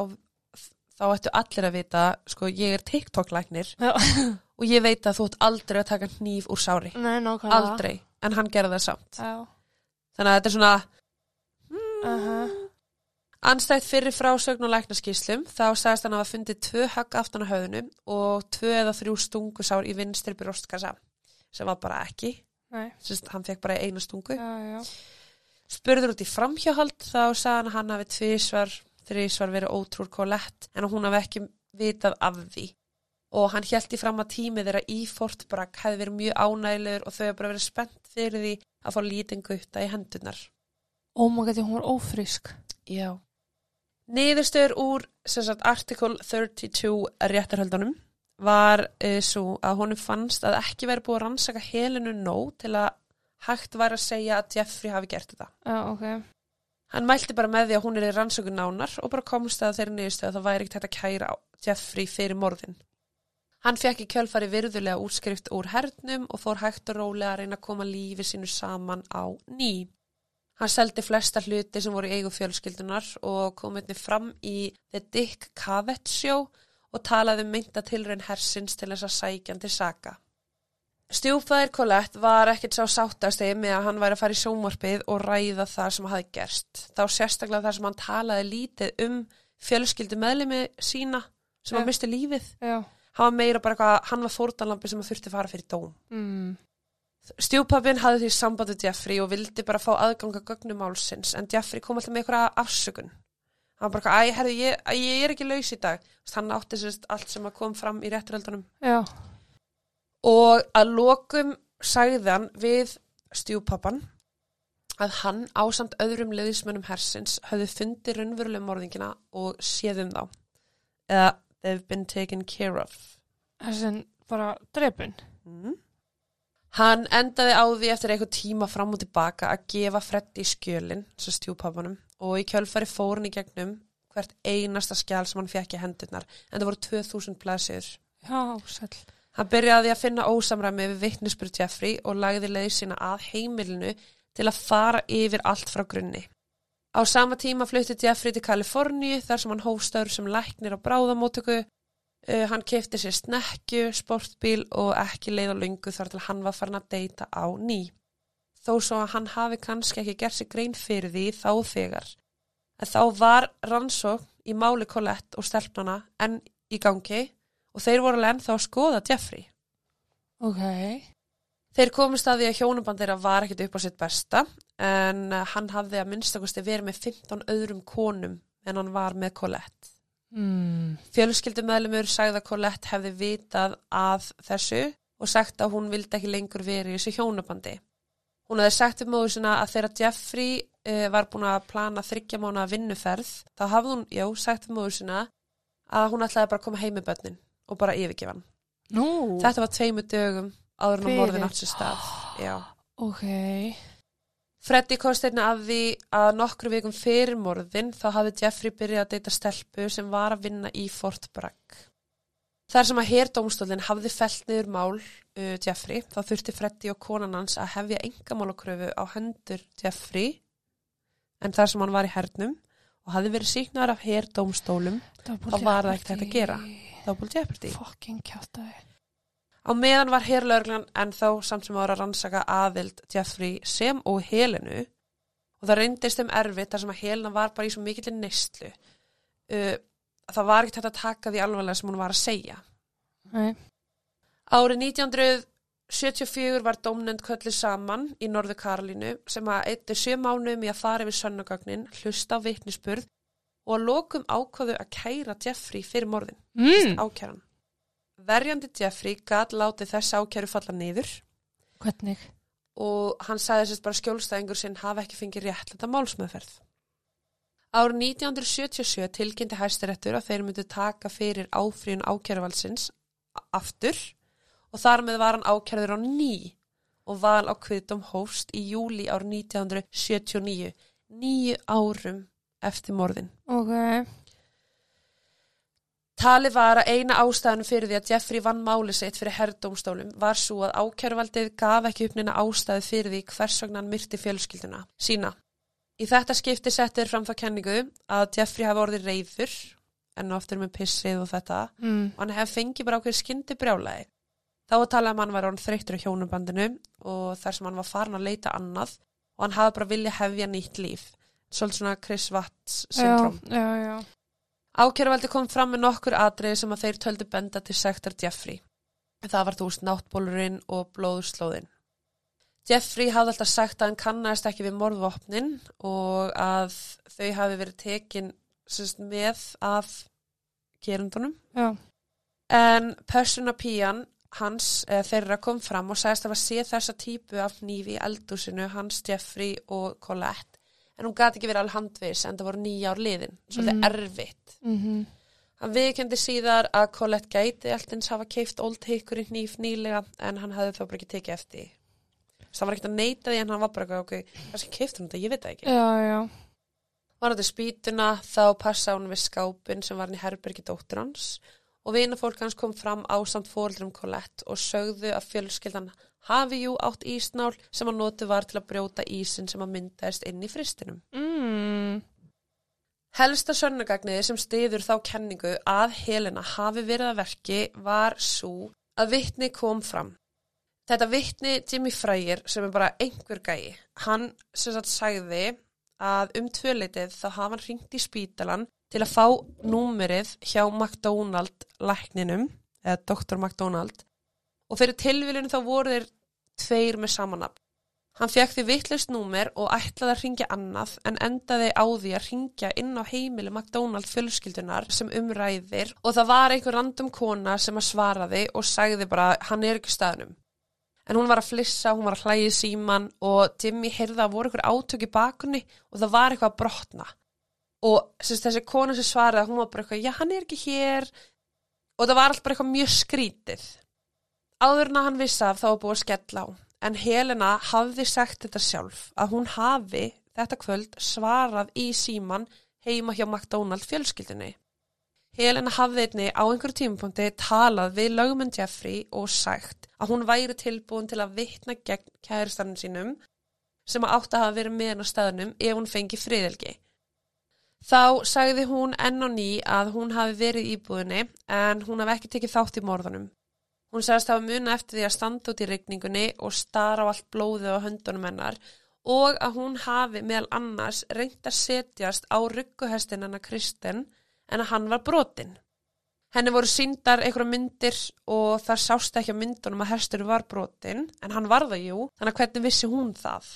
þá ættu allir að vita, sko, ég er TikTok-læknir Já. <laughs> og ég veit að þú ætti aldrei að taka hníf úr sári. Nei. Aldrei. En hann gerði það samt. Já. Þannig að þetta er svona Uh anstætt fyrir frásögn og læknaskíslum þá sagðist hann að hafa fundið tvö högg aftan á höfðunum og tvö eða þrjú stungusár í vinstri brjóstkassa sem var bara ekki. Nei. Sist, hann fekk bara eina stungu. Já, já. Spurður út í framhjáhald þá sagði hann að hafi tvísvar, þrísvar verið ótrúr kolett en hún hafi ekki vitað af því. Og hann held í fram að tímið þeirra í Fortbrak hefði verið mjög ánægilegur og þau hefði bara verið spennt fyrir því að fá lítinn gutta í hendunar. My god, hún var ófrísk. Já. Niðurstöður úr sagt, Article 32 réttarhöldunum var uh, svo að honum fannst að ekki verið búið að rannsaka helinu nóg til að hægt var að segja að Jeffrey hafi gert þetta. Já, ok. Hann mælti bara með því að hún er í rannsökun nánar og bara komst að þeirri niðurstöð að það væri ekkert að kæra Jeffrey fyrir morðin. Hann fekk í kjölfari virðulega útskrift úr hernum og fór hægt og rólega að reyna að koma lífi sínu saman á ný. Hann seldi flesta hluti sem voru í eigu fjölskyldunar og kom einnig fram í The Dick Cavett Show og talaði um mynda tilraun hersins til þess að sækjan til saka. Stjúpfæðir Colette var ekkert sá sáttastegi með að hann væri að fara í sjónvarpið og ræða það sem hafi gerst. Þá sérstaklega þar sem hann talaði lítið um fjölskyldu meðlimi sína sem hann misti lífið. Já. Hann var meira bara eitthvað, hann var fórtanlampi sem hann þurfti að fara fyrir dóm. Mm. Stjúpapinn hafði því sambandið Jeffrey og vildi bara fá aðganga gögnum málsins en Jeffrey kom alltaf með eitthvað afsökun. Hann bara, eitthvað, æ, herðu, ég, ég er ekki laus í dag. Hann átti sérst allt sem kom fram í rétturöldunum. Já. Og að lokum hann við stjúpappan að hann ásamt öðrum leiðismönnum hersins höfðu fundið raunverulega morðingina og séð um þá. Eða they've been taken care of. Þessin bara drefun. Mm. Hann endaði á því eftir eitthvað tíma fram og tilbaka að gefa Freddy skjölin, svo stjúpappanum, og í kjölfari fór hann í gegnum hvert einasta skjál sem hann fekk í hendurnar, en það voru 2000 blæsir. Já, sæl. Hann byrjaði að finna ósamræmi við vittnisspur Jeffrey og lagði leið sína að heimilinu til að fara yfir allt frá grunni. Á sama tíma flutti Jeffrey til Kaliforníu þar sem hann hófstöður sem læknir á bráðamótöku. Uh, hann kefti sér snekju, sportbíl og ekki leið á löngu þar til hann var farin að deyta á ný. Þó svo að hann hafi kannski ekki gert sér grein fyrir því þá þegar. En þá var rannsókn í máli Colette og stelpnana enn í gangi og þeir voru alveg ennþá að skoða Jeffrey. Ok. Þeir komist að því að hjónaband þeirra var ekkit upp á sitt besta en uh, hann hafði að minnstakosti verið með 15 öðrum konum en hann var með Colette. Mm. Fjölskyldumæðlumur sagði að Colette hefði vitað að þessu og sagt að hún vildi ekki lengur verið í þessu hjónabandi. Hún hefði sagt um móðu sinna að þegar Jeffrey uh, var búin að plana þryggja mánu að vinnuferð þá hafði hún, já, sagt um móðu sinna að hún ætlaði bara að koma heim með börnin og bara yfirgefa hann. Nú. Þetta var tveimu dögum áður en Fyrir. morðin átt sér stað. Já. Ok. Freddy komst einna að því að nokkru vikum fyrir morðin þá hafði Jeffrey byrjað að deyta stelpu sem var að vinna í Fort Bragg. Þar sem að herdómstólinn hafði fellt niður mál uh, Jeffrey þá þurfti Freddy og konan hans að hefja engamálakröfu á hendur Jeffrey en þar sem hann var í hernum og hafði verið síknar af herdómstólum Þá var það ekkert hægt að gera. Double Jeopardy. Fucking kjátaði. Á meðan var herrlaurglan en þá samt sem var að rannsaka aðild Jeffrey sem og Helenu og það reyndist um erfitt þar sem að Helena var bara í svo mikill neistlu. Uh, það var ekkert hægt að taka því alvarlega sem hún var að segja. Nei. Árið 1974 var dómnend köllu saman í Norðu Karolínu sem að eittu sjö mánuðum í að fara yfir sönnugagnin, hlusta á vitnisspurð og að lokum ákvaðu að kæra Jeffrey fyrir morðin, Mm. ákæran. Verjandi Jeffrey gat látið þess ákæru falla niður Hvernig? og hann sagði sérst bara skjólstæðingur sinn hafa ekki fengið réttleta málsmeðferð. Árið 1977 tilkynnti hæstirettur að þeir myndu taka fyrir áfríun ákæruvalsins aftur og þar með var hann ákærður á ný og val á kviðdóm hófst í júli árið 1979, nýju árum eftir morðin. Ok. Tali var að eina ástæðan fyrir því að Jeffrey vann máli sitt fyrir herrdómstólum var svo að ákæruvaldið gaf ekki upp neina ástæðu fyrir því hvers vegna hann myrti fjölskylduna sína. Í þetta skipti settir fram þá kenningu að Jeffrey hafi orðið reyður en oftur með pissið og þetta mm. og hann hefði fengið bara okkur skyndi brjálæði. Þá var talað um hann var orðin þreyttur á hjónubandinu og þar sem hann var farin að leita annað og hann hafi bara viljað hefja nýtt líf. Svolítið svona Chris Watts syndrom. Já, já, já. Ákjæruvaldi kom fram með nokkur atriði sem að þeir töldu benda til sektar Jeffrey. Það var þú veist náttbólurinn og blóðslóðinn. Jeffrey hafði alltaf sagt að hann kannast ekki við morðvopnin og að þau hafi verið tekin sérst, með af gerundunum. Já, En persóna pían hans eða þeirra kom fram og sagðist að hafa séð þessa típu af nýfi í eldúsinu hans Jeffrey og Colette en hún gati ekki verið alveg handvis en það voru nýja ár liðin, svolítið Mm. erfitt. mhm, Hann viðkendi síðar að Colette gæti alltins hafa keift Old Hickory hníf nýlega en hann hafði þó bara ekki tekið eftir. Þess að hann var ekkert að neyta því en hann var bara eitthvað, ok, kannski keifti hann þetta, ég veit það ekki. já, já. Var þetta spýtuna þá passaði hún við skápin sem var hann í herbergi dóttur hans og vinafólk hans kom fram ásamt fóreldrum Colette og sögðu að fjölskyldan hafi jú átt ísnál sem að notu var til að brjóta ísin sem að myndaðist inn í fristinum. Mm. Helsta sönnugagniði sem stiður þá kenningu að Helena hafi verið að verki var svo að vittni kom fram. Þetta vittni Jimmy Freyr sem er bara einhver gæi, hann sem sagt sagði að um tvöleitið þá hafa hann ringt í spítalan til að fá númerið hjá McDonald lækninum, eða Dr. McDonald og fyrir tilvílun þá voru þeir tveir með samanab. Hann fekk því vittlust númer og ætlaði að ringja annað en endaði á því að ringja inn á heimili McDonald fjölskyldunar sem umræðir og það var einhver random kona sem að svaraði og sagði bara hann er ekki staðnum. En hún var að flissa, hún var að hlægi síman og Jimmy heyrði að voru einhver átök í bakunni og það var eitthvað að brotna. Og þessi kona sem svaraði, hún var bara eitthvað, já hann er ekki hér og það var allt bara eitthvað mjög skrítið. Áður en að hann vissi af þá var búið að skella á. En Helena hafði sagt þetta sjálf að hún hafi þetta kvöld svarað í síman heima hjá McDonald fjölskyldinni. Helena hafði einni á einhverju tímapunkti talað við lögmenn Jeffrey og sagt að hún væri tilbúin til að vitna gegn kæristanum sínum sem að átt að hafa verið með hennar staðnum ef hún fengi friðelgi. Þá sagði hún enn og ný að hún hafi verið íbúðinni en hún hafi ekki tekið þátt í morðunum. Hún sagðist hafa muna eftir því að standa út í regningunni og stara á allt blóðið á höndunum hennar og að hún hafi meðal annars reynt að setjast á rugguhestin hennar Kristen en að hann var brotin. Henni voru síndar einhverja myndir og það sást ekki á myndunum að hestur var brotin en hann var það jú, þannig að hvernig vissi hún það?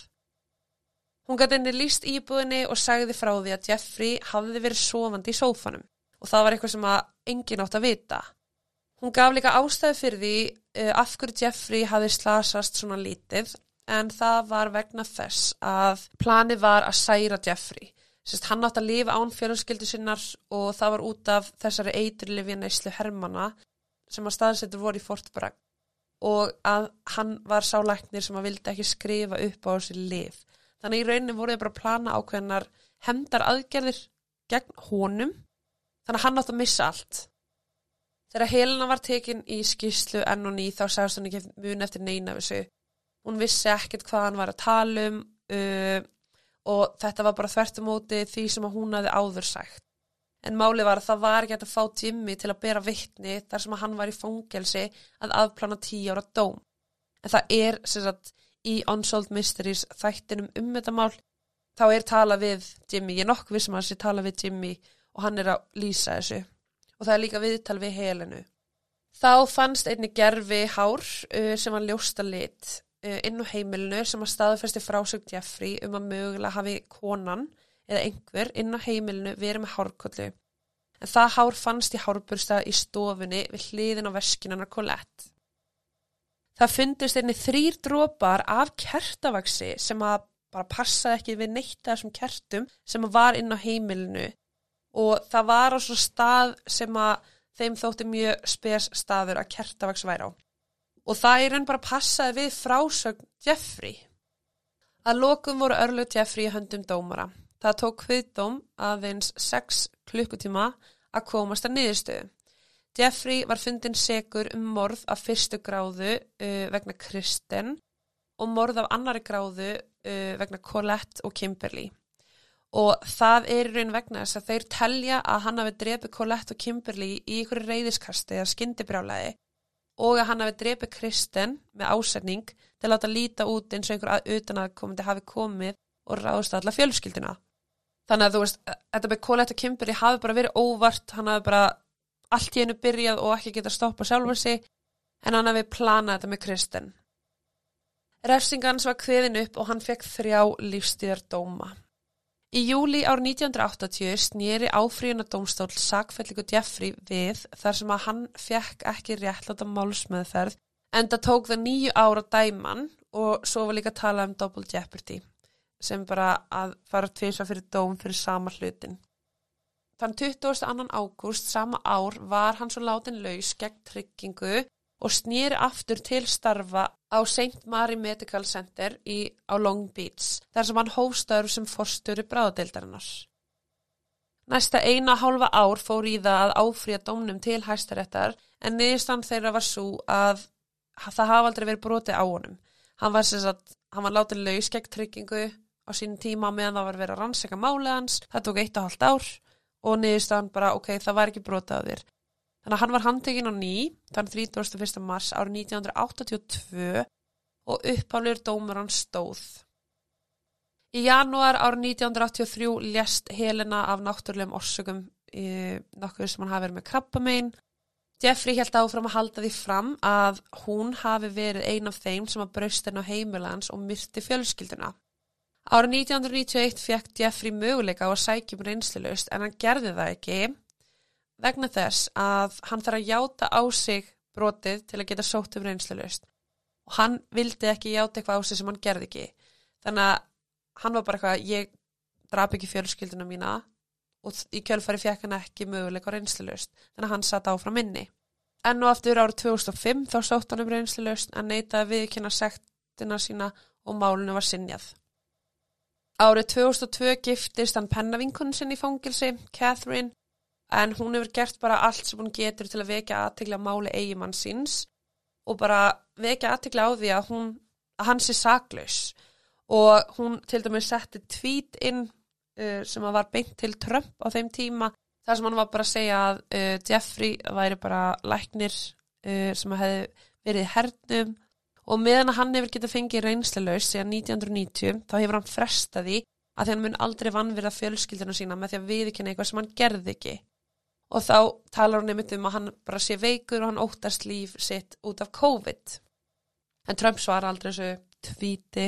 Hún gæti henni líst íbúðinni og sagði frá því að Jeffrey hafði verið sofandi í sófanum og það var eitthvað sem að engin átt að vita. Hún gaf líka ástæði fyrir því uh, af hverju Jeffrey hafði slasast svona lítið en það var vegna þess að planið var að særa Jeffrey. Sest, hann átt að lifa án fjölskyldu sinnar og það var út af þessari eiturlifja neyslu Hermanna sem að staðsettur voru í Fort Bragg og að hann var sálæknir sem að vildi ekki skrifa upp á þessi lif. Þannig í rauninni voru þið bara að plana ákveðnar hemdar aðgerðir gegn honum þannig að hann átt að missa allt. Þegar Helena var tekin í skýslu enn og ný þá sagðist hann ekki mun eftir neina þessu. Hún vissi ekkert hvað hann var að tala um uh, og þetta var bara þvert á móti því sem hún hafði áður sagt. En máli var að það var ekki að fá Jimmy til að bera vittni þar sem hann var í fangelsi að afplana tíu ára dóm. En það er sem sagt í Unsolved Mysteries þættinum um þetta mál þá er tala við Jimmy, ég er nokkuð vissum að þessi tala við Jimmy og hann er að lýsa þessu og það er líka viðtal við Helenu. Þá fannst einni gerfi hár uh, sem var ljósta lit uh, inn á heimilinu sem að staðfesti frásögn Jeffrey um að mögulega hafi konan eða einhver inn á heimilinu verið með hárkollu. En það hár fannst í hárbursta í stofunni við hliðin á veskinan að Colette. Það fundist einni þrýr drópar af kertavaksi sem að bara passaði ekki við neitt af þessum kertum sem var inn á heimilinu og það var á svo stað sem að þeim þótti mjög spes staður að kertavaks væri á. Og það er enn bara passaði við frásögn Jeffrey. Að lokum voru örlug Jeffrey í höndum dómara. Það tók hviðdóm aðeins 6 klukkutíma að komast að niðurstöðu. Jeffrey var fundin segur um morð af fyrstu gráðu uh, vegna Kristen og morð af annari gráðu uh, vegna Colette og Kimberly. og það er í raun vegna þess að þeir telja að hann hafi drepið Colette og Kimberly í ykkur reyðiskasti eða skyndibrálaði og að hann hafi drepið Kristen með ásetning til að láta líta út eins og einhver að utan að komandi hafi komið og ráðst alla fjölskylduna. Þannig að þú veist, þetta með Colette og Kimberly hafi bara verið óvart, hann hafi bara allt í einu byrjað og ekki geta stoppa sjálfur sig en hann hafi planað þetta með Kristen. Refsingans var kveðin upp og hann fekk þrjá lífstíðar dóma. Í júli ár 1980 snýri áfríuna dómstól sakfelliku Jeffrey við þar sem að hann fekk ekki réttláta málsmeðferð en það tók það nýju ára dæman og svo var líka að tala um double jeopardy sem bara að fara tvisa fyrir dóm fyrir sama hlutin. Þann 22. ágúst sama ár var hann svo látin laus gegn tryggingu og snýri aftur til starfa á St. Mary Medical Center í, á Long Beach þar sem hann hófstörf sem forstöru bráðadeildarinnar. Næsta eina hálfa ár fór í það að áfrýja dómnum til hæstaréttar en niðurstand þeirra var svo að það hafa aldrei verið brotið á honum. Hann var, var látið laus gegn tryggingu á sínum tíma meðan það var verið að rannsaka máli hans. Það tók eitt og halvt ár og niðurstand bara ok, það var ekki brotið á þér. Þannig að hann var handtekinn á ný þann 31. mars árið 1982 og upphaflur dómur hann stóð. Í janúar árið 1983 lést Helena af náttúrulegum orsökum nokkuð sem hann hafi verið með krabbamein. Jeffrey held áfram að halda því fram að hún hafi verið ein af þeim sem að braust henn á heimilans og myrti fjölskylduna. Árið 1991 fekk Jeffrey möguleika á að sækjum reynslilust en hann gerði það ekki vegna þess að hann þarf að játa á sig brotið til að geta sótt um reynslulust og hann vildi ekki játa eitthvað á sig sem hann gerði ekki. Þannig að hann var bara eitthvað ég draf ekki fjölskylduna mína. Og í kjölfari fekk hann ekki möguleika á reynslulust þannig að hann satt áfram inni. Enn og aftur árið 2005 þá sótt hann um reynslulust en neytaði viðkynna sektina sína og málunum var sinjað Árið 2002 giftist hann pennavinkunn sinni í fangilsi, Catherine, en hún hefur gert bara allt sem hún getur til að vekja aðtegla máli eigimann síns og bara vekja aðtegla á því að hún að hann sé saklaus. Og hún til dæmis setti tvít inn uh, sem var beint til Trump á þeim tíma þar sem hann var bara að segja að uh, Jeffrey væri bara læknir uh, sem hefði verið hernum og meðan að hann hefur getið fengið reynslelaus síðan 1990 þá hefur hann frestaði að því hann mun aldrei vannverða fjölskyldinu sína með því að viðkynna eitthvað sem hann gerði ekki og þá talar hún einmitt um að hann bara sé veikur og hann óttast líf sitt út af COVID. En Trump svara aldrei þessu tvíti.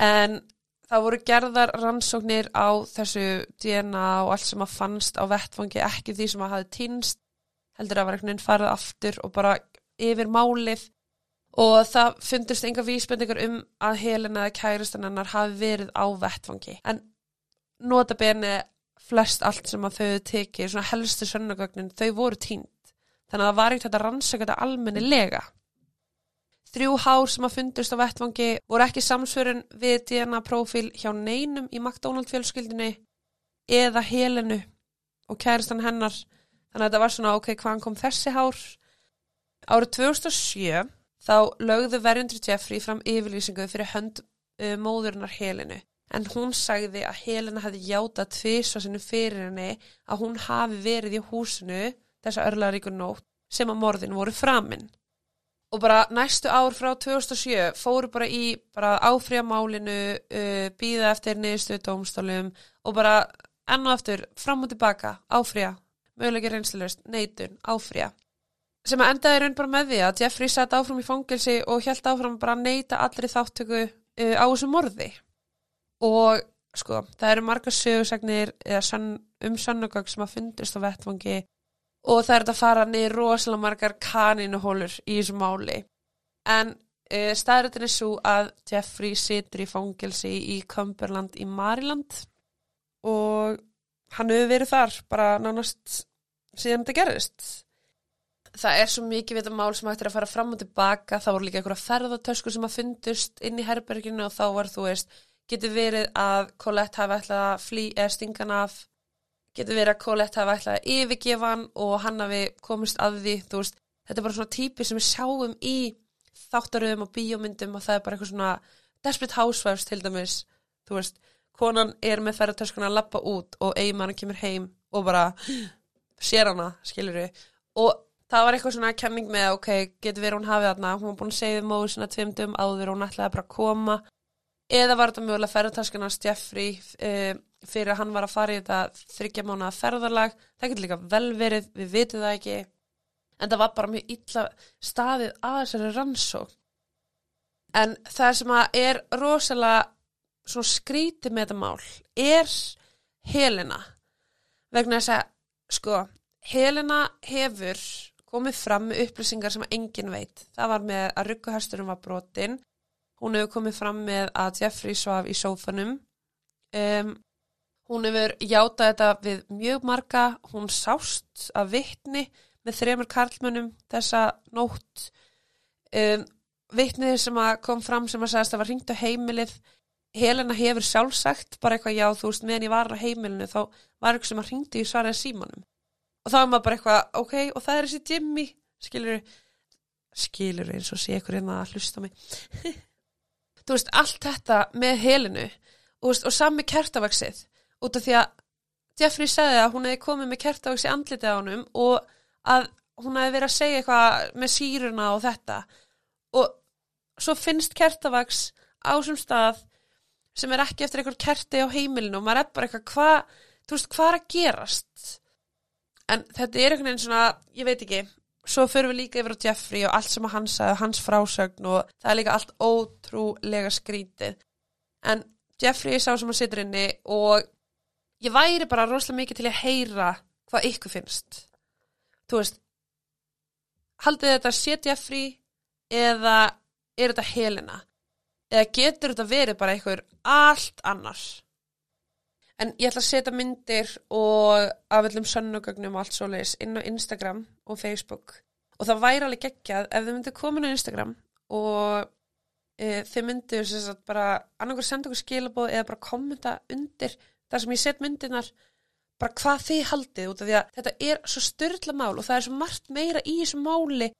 En það voru gerðar rannsóknir á þessu DNA og allt sem að fannst á vettfangi, ekki því sem að hafi týnst, heldur að var einhvern veginn farið aftur og bara yfir málið og það fundist enga vísbendingar um að Helena eða kærastan hennar hafi verið á vettfangi. En notabene flest allt sem að þau tekið, svona helstu sönnugögnin, þau voru tínt. Þannig að það var eitt þetta rannsaka þetta almennilega. Þrjú hár sem að fundust á vettvangi voru ekki samsverun við DNA-profil hjá neinum í McDonald fjölskyldinu eða helenu og kæristan hennar. Þannig að þetta var svona, ok, hvaðan kom þessi hár? Árið 2007 þá lögðu verjundri Jeffrey fram yfirlýsingu fyrir hönd uh, móðurinnar helenu en hún sagði að Helena hefði játa tvisa sinu fyrir henni að hún hafi verið í húsinu þessa örlaríkur nótt sem að morðin voru framinn. Og bara næstu ár frá 2007 fóru bara í bara áfríamálinu, uh, býða eftir niðurstöðu dómstólum og bara enn og eftir fram og tilbaka áfríja, mögulegir reynslilust, neitun, áfríja. Sem að endaði raun bara með því að Jeffrey satt áfram í fangilsi og held áfram bara að neita allri þáttöku uh, á þessu morði. Og sko, það eru marga sögursagnir um sannugögg sem að fundist á vettfangi og það er að fara niður rosalega margar kaninuhólur í þessu máli. En uh, staðrættin er svo að Jeffrey situr í fangilsi í Cumberland í Maryland og hann hefur verið þar bara nánast síðan þetta gerist það er svo mikið við þetta mál sem hægt er að fara fram og tilbaka, það voru líka einhverja ferðartöskur sem að fundust inn í herberginu og þá var þú veist getur verið að Colette hafi ætlað að flý eða stingan af getur verið að Colette hafi ætlað að yfirgefa hann og hann hafi komist að því veist, þetta er bara svona típi sem við sjáum í þáttaröðum og bíómyndum og það er bara eitthvað svona Desperate Housewives til dæmis þú veist, konan er með ferðartöskuna að lappa út og eiginmann kemur heim og bara <gasps> sér hana, skilur við og það var eitthvað svona kenning með ok, getur verið hún hafið þarna hún var búin að segja við móður svona tveimdum áður hún ætlaði bara að koma. Eða var þetta mjögulega ferðartöskuna hans Jeffrey uh, fyrir að hann var að fara í þetta þryggja mánuða ferðarlag það getur líka vel verið, við vitum það ekki. En það var bara mjög illa staðið að þessari rannsók en það sem að er rosalega svona skrítið með þetta mál er Helena. Vegna þess að sko Helena hefur komið fram með upplýsingar sem engin veit. Það var með að rugguhæsturum var brotin hún hefur komið fram með að Jeffrey svaf í sófanum. Um, hún hefur játað þetta við mjög marga. Hún sást af vittni með þremur karlmönnum þessa nótt. Um, vittnið sem að kom fram sem að sagast að það var ringt á heimilið. Helena hefur sjálfsagt bara eitthvað já þú veist meðan ég var á heimilinu þá var eitthvað sem að ringdi í svaraði símanum og þá er maður bara eitthvað ok og það er þessi Jimmy skilur skilur eins og sé eitthvað reyna að hlusta mig. <laughs> Þú veist allt þetta með Helenu og, veist, og sami kertavaksið út af því að Jeffrey segði að hún hefði komið með kertavaksi andlitið á honum og að hún hefði verið að segja eitthvað með síruna og þetta. Og svo finnst kertavaks á sem stað sem er ekki eftir einhver kerti á heimilinu og maður er bara eitthvað hvað, þú veist, hvað er að gerast en þetta er einhvern veginn svona, ég veit ekki svo fyrir við líka yfir á Jeffrey og allt sem að hans sagði, hans frásögn og það er líka allt ótrúlega skrítið. En Jeffrey er sá sem að situr inni og ég væri bara rosalega mikið til að heyra hvað ykkur finnst. Þú veist haldið þetta sé Jeffrey eða er þetta Helena? Eða getur þetta verið bara einhver allt annars en ég ætla að setja myndir og af öllum sönnugögnum og allt svo leiðis inn á Instagram og Facebook. Og það væri alveg geggjað ef þið myndir komin á Instagram og e, þið myndir sagt, bara annarkur senda okkur skilabóð eða bara kommenta undir þar sem ég set myndirnar bara hvað þið haldið út af því að þetta er svo styrla mál og það er svo margt meira í þessu máli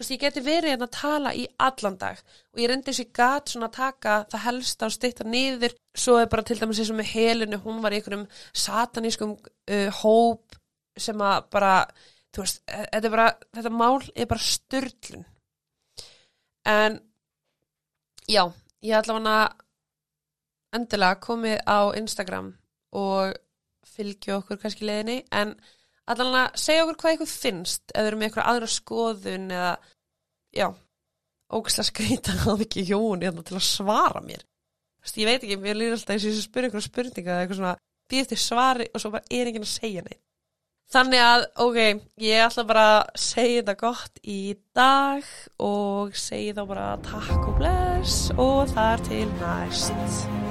Veist, ég geti verið hérna að tala í allan dag og ég reyndi þessi gat svona að taka það helsta og styrta niður. Svo er bara til dæmis eins og með helinu hún var í einhverjum satanískum uh, hóp sem að bara þú veist, e, þetta, bara, þetta mál er bara styrlun en já, ég ætla hann að endilega komið á Instagram og fylgja okkur kannski leðinni en allan að segja okkur hvað eitthvað finnst eða eru með eitthvað aðra skoðun eða, já ógislega skreita að ekki hjón hérna til að svara mér. Þess, ég veit ekki, mér lýr alltaf eins og ég spyrir einhverja spurninga eða eitthvað svona, býð eftir svari og svo bara er enginn að segja neitt. Þannig að, ok, ég ætla bara að segja þetta gott í dag og segja þá bara takk og bless og þar til næst